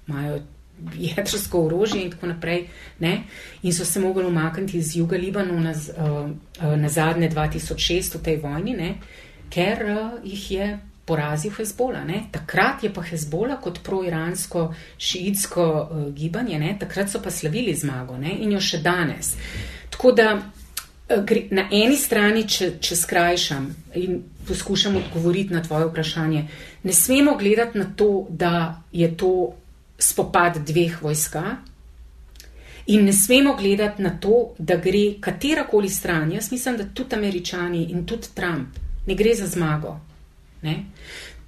Imajo jedrsko orožje in tako naprej. Ne? In so se mogli umakniti iz juga Libanona na, uh, uh, na zadnje 2006 v tej vojni, ne? ker uh, jih je porazil Hezbola. Ne? Takrat je pa Hezbola kot pro-iransko šiitsko uh, gibanje, ne? takrat so pa slavili zmago ne? in jo še danes. Tako da na eni strani, če, če skrajšam in poskušam odgovoriti na tvoje vprašanje, ne smemo gledati na to, da je to spopad dveh vojska. In ne smemo gledati na to, da gre katerakoli stran. Jaz mislim, da tudi američani in tudi Trump ne gre za zmago. Ne?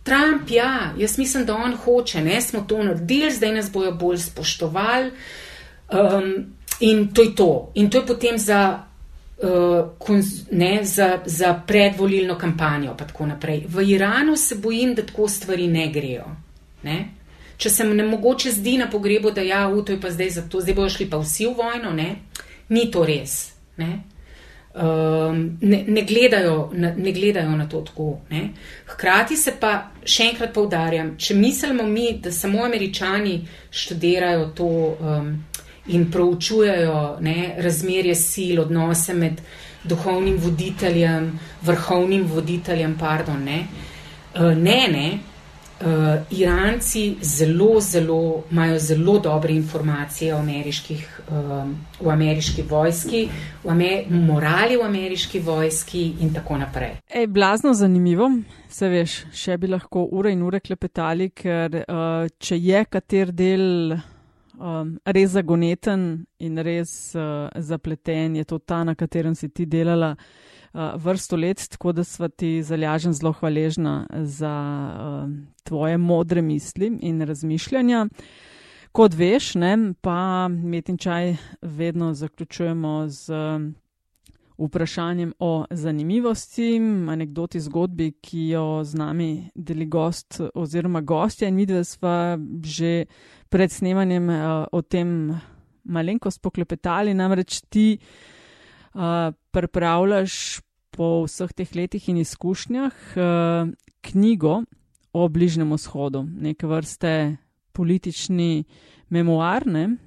Trump, ja, jaz mislim, da on hoče, ne smo to naredili, zdaj nas bojo bolj spoštovali. Um, in to je to. In to je potem za, uh, konz, ne, za, za predvolilno kampanjo. V Iranu se bojim, da tako stvari ne grejo. Ne? Če se ne mogoče zdi na pogrebu, da ja, to je pa zdaj za to, zdaj bojo šli pa vsi v vojno, ne? ni to res. Ne? Um, ne, ne, gledajo, ne, ne gledajo na to tako. Ne? Hkrati se pa še enkrat povdarjam, če mislimo mi, da samo američani študirajo to um, in proučujejo ne, razmerje sil, odnose med duhovnim voditeljem, vrhovnim voditeljem, pardon, ne, uh, ne, ne, Uh, Iranci zelo, zelo imajo zelo dobre informacije o ameriških, um, v ameriški vojski, v amer morali v ameriški vojski in tako naprej. Ej, blazno zanimivo, se veš, še bi lahko ure in ure klepetali, ker uh, če je kater del um, res zagoneten in res uh, zapleten, je to ta, na katerem si ti delala vrsto let, tako da sva ti zalažen zelo hvaležna za uh, tvoje modre misli in razmišljanja. Kot veš, ne, pa Metin čaj vedno zaključujemo z vprašanjem o zanimivosti, anekdoti zgodbi, ki jo z nami deli gost oziroma gostja in videla sva že pred snemanjem uh, o tem malenkost poklepetali, namreč ti uh, pripravljaš po vseh teh letih in izkušnjah uh, knjigo o Bližnjem vzhodu, neke vrste politični memoarne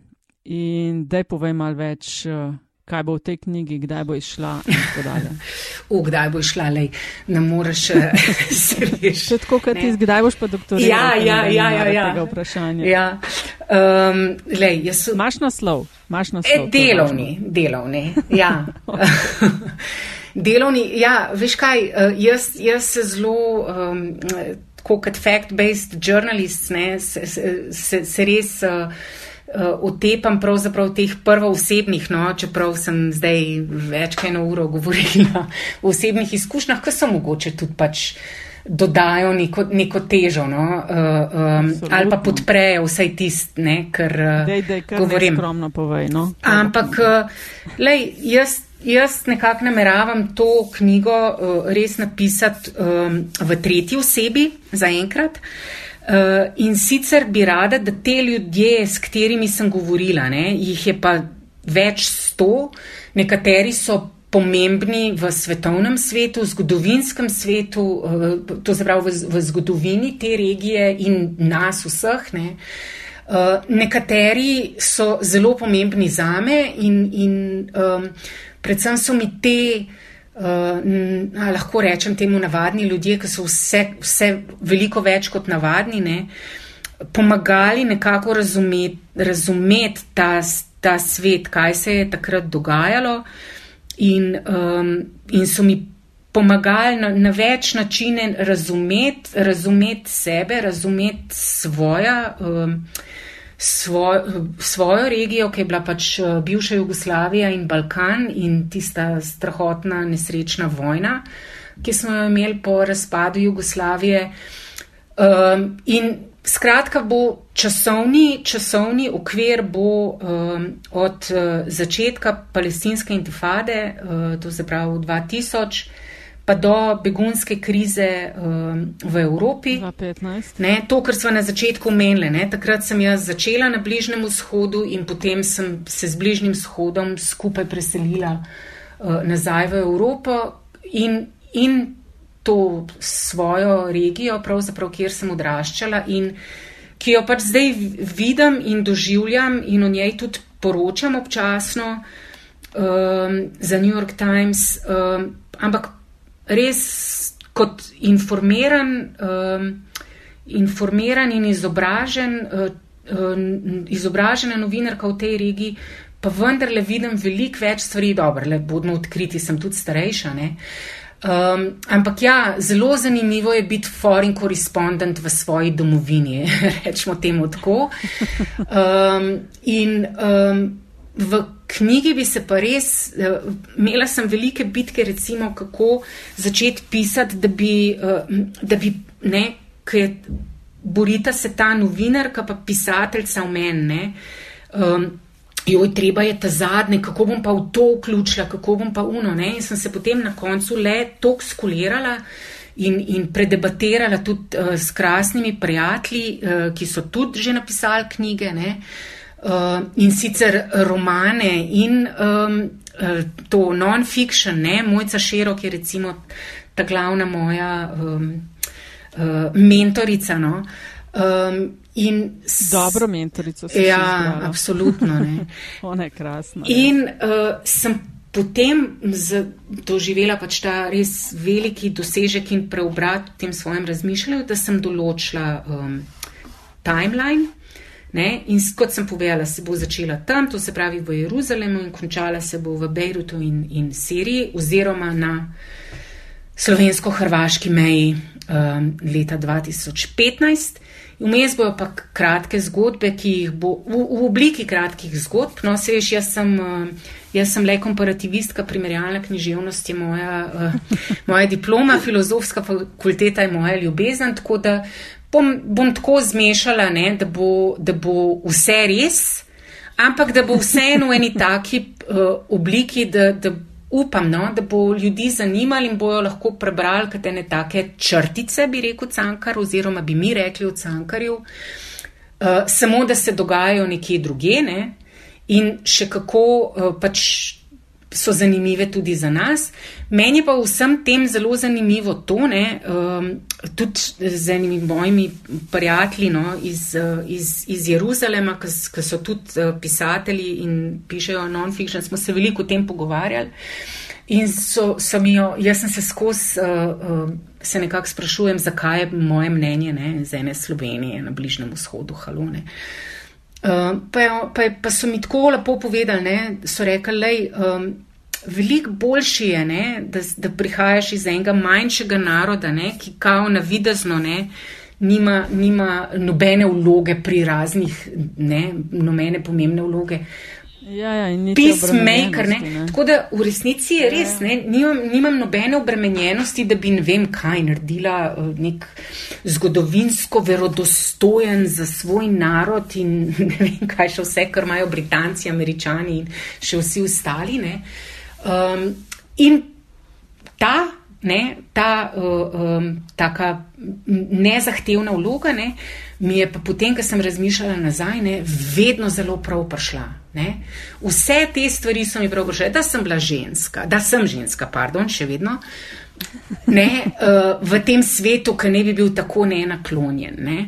in da je povej mal več. Uh, Kaj bo v tej knjigi, kdaj bo išla? v kdaj bo išla, lej, ne moreš se rešiti. Tako kot ti, kdaj boš pa doktoriral? Ja, ja, ja, ja, ja. Tega vprašanja. Ja. Um, lej, so... Maš naslov, maš naslov. E, delovni, delovni, ja. delovni, ja, veš kaj, uh, jaz, jaz se zelo. Um, Kot fact-based journalist, ne, se, se, se res uh, otepam pravzaprav teh prvoosebnih, no, čeprav sem zdaj več kaj na uro govorila o osebnih izkušnjah, ki so mogoče tudi pač dodajo neko, neko težo, no, uh, um, ali pa podprejo vsaj tist, ne, kar uh, dej, dej, govorim. Skromno povej, no. Ampak, uh, lej, jaz jaz nekako nameravam to knjigo uh, res napisati um, v tretji osebi zaenkrat. Uh, in sicer bi rada, da te ljudje, s katerimi sem govorila, ne, jih je pa več sto, nekateri so pomembni v svetovnem svetu, v zgodovinskem svetu, uh, to se pravi v, v zgodovini te regije in nas vseh. Ne. Uh, nekateri so zelo pomembni za me in, in um, predvsem so mi te, uh, lahko rečem temu, navadni ljudje, ki so vse, vse veliko več kot navadni, ne, pomagali nekako razumeti, razumeti ta, ta svet, kaj se je takrat dogajalo, in, um, in so mi. Pomagali na, na več načine razumeti, razumeti sebe, razumeti svoja, um, svoj, svojo regijo, ki je bila pač eh, bivša Jugoslavija in Balkan in tista strahotna nesrečna vojna, ki smo jo imeli po razpadu Jugoslavije. Um, in skratka bo časovni, časovni okvir bo um, od uh, začetka palestinske intifade, uh, to se pravi 2000, pa do begunske krize um, v Evropi. Ne, to, kar smo na začetku menili, ne, takrat sem jaz začela na Bližnjem vzhodu in potem sem se z Bližnjim vzhodom skupaj preselila uh, nazaj v Evropo in, in to svojo regijo, pravzaprav, kjer sem odraščala in ki jo pač zdaj vidim in doživljam in o njej tudi poročam občasno um, za New York Times, um, ampak res kot informiran, um, informiran in izobražen, uh, uh, izobražena novinarka v tej regiji, pa vendarle vidim veliko več stvari, dobro, le bodimo odkriti, sem tudi starejša. Um, ampak ja, zelo zanimivo je biti foreign correspondent v svoji domovini, rečemo temu tako. Um, in um, v knjigi bi se pa res, uh, imela sem velike bitke, recimo, kako začeti pisati, da bi, uh, da bi ne, ker borita se ta novinarka, pa pisateljca v meni. Um, joj, treba je ta zadnji, kako bom pa v to vključila, kako bom pa uno. Ne? In sem se potem na koncu le tok skulirala. In, in predebatirala tudi uh, s krasnimi prijatelji, uh, ki so tudi že napisali knjige. Uh, in sicer romane in um, to non-fiction, ne, Mojca Širok je recimo ta glavna moja um, uh, mentorica. No. Um, s, Dobro mentorico. Ja, absolutno. Ona je krasna. In uh, sem potem doživela pač ta res veliki dosežek in preobrat v tem svojem razmišljanju, da sem določila um, timeline. Ne? In kot sem povedala, se bo začela tam, to se pravi v Jeruzalemu, in končala se bo v Bejrutu in, in Siriji, oziroma na slovensko-hrvaški meji um, leta 2015. Vmes bojo pa kratke zgodbe, ki jih bo v, v obliki kratkih zgodb. No, se veš, jaz sem, uh, jaz sem le komparativistka, primerjalna književnost je moja, uh, moja diploma, filozofska fakulteta je moja ljubezen, tako da bom, bom tako zmešala, ne, da, bo, da bo vse res, ampak da bo vseeno v eni taki uh, obliki, da, da upam, no, da bo ljudi zanimali in bojo lahko prebrali katene take črtice, bi rekel Cankar, oziroma bi mi rekli v Cankarju, uh, samo da se dogajajo nekje druge ne, in še kako uh, pač so zanimive tudi za nas. Meni pa vsem tem zelo zanimivo to, ne, um, tudi z enimi mojimi prijatelji no, iz, uh, iz, iz Jeruzalema, ki so tudi uh, pisatelji in pišejo non-fiction, smo se veliko o tem pogovarjali. In so, so mi jo, jaz sem se skozi, uh, uh, se nekako sprašujem, zakaj je moje mnenje ne, z ene Slovenije na Bližnem vzhodu, halone. Uh, pa, pa, pa so mi tako lepo povedali, ne, so rekli, lej, um, veliko boljši je, ne, da, da prihajaš iz enega manjšega naroda, ne, ki kao navidezno ne, nima, nima nobene vloge pri raznih, ne, nobene pomembne vloge. Ja, ja, Peacemaker, ne. ne. Tako da v resnici je res, ja. ne, nimam, nimam nobene obremenjenosti, da bi ne vem kaj naredila eh, nek zgodovinsko verodostojen za svoj narod in ne vem kaj še vse, kar imajo Britanci, Američani in še vsi ostali. Ne. Um, in ta ne, ta um, taka nezahtevna vloga ne, mi je pa potem, ko sem razmišljala nazaj, ne, vedno zelo prav prišla. Ne. Vse te stvari so mi prav prišle, da sem bila ženska, da sem ženska, pardon, še vedno. Ne, uh, v tem svetu, ki ne bi bil tako neenaklonjen. Ne.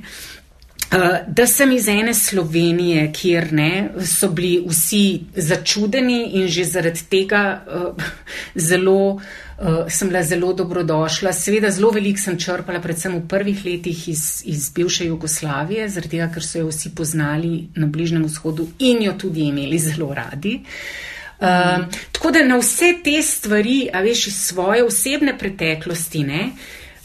Uh, da sem iz ene Slovenije, kjer ne, so bili vsi začudeni in že zaradi tega uh, zelo uh, uh, sem bila zelo dobrodošla. Seveda, zelo veliko sem črpala, predvsem v prvih letih iz, iz bivše Jugoslavije, zaradi tega, ker so jo vsi poznali na Bližnem vzhodu in jo tudi imeli zelo radi. Uh, tako da na vse te stvari, a veš, iz svoje osebne preteklosti, ne,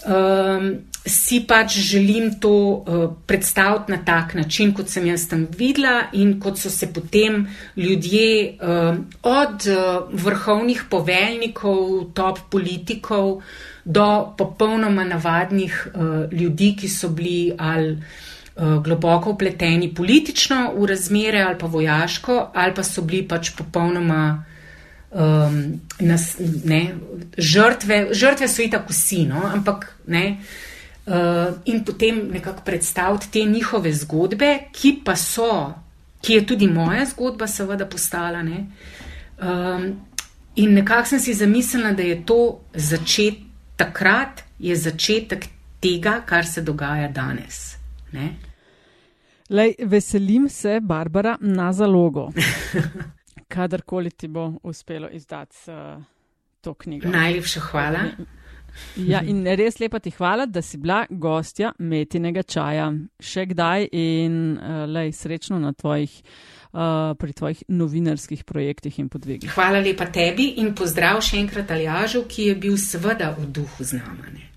um, si pač želim to uh, predstaviti na tak način, kot sem jaz tam videla in kot so se potem ljudje uh, od uh, vrhovnih poveljnikov, top politikov do popolnoma navadnih uh, ljudi, ki so bili ali uh, globoko upleteni politično v razmere ali pa vojaško, ali pa so bili pač popolnoma. Um, nas, ne, žrtve, žrtve so itak vsi, no, ampak ne, uh, in potem nekako predstaviti te njihove zgodbe, ki pa so, ki je tudi moja zgodba, seveda, postala. Ne? Um, in nekako sem si zamislila, da je to začetek, takrat je začetek tega, kar se dogaja danes. Lej, veselim se, Barbara, na zalogo. Kadarkoli ti bo uspelo izdati uh, to knjigo. Najlepša hvala. Ja, in res lepa ti hvala, da si bila gostja metinega čaja. Še kdaj in uh, lej, srečno na tvojih, uh, pri tvojih novinarskih projektih in podvigih. Hvala lepa tebi in pozdrav še enkrat Aljažu, ki je bil seveda v duhu z nami.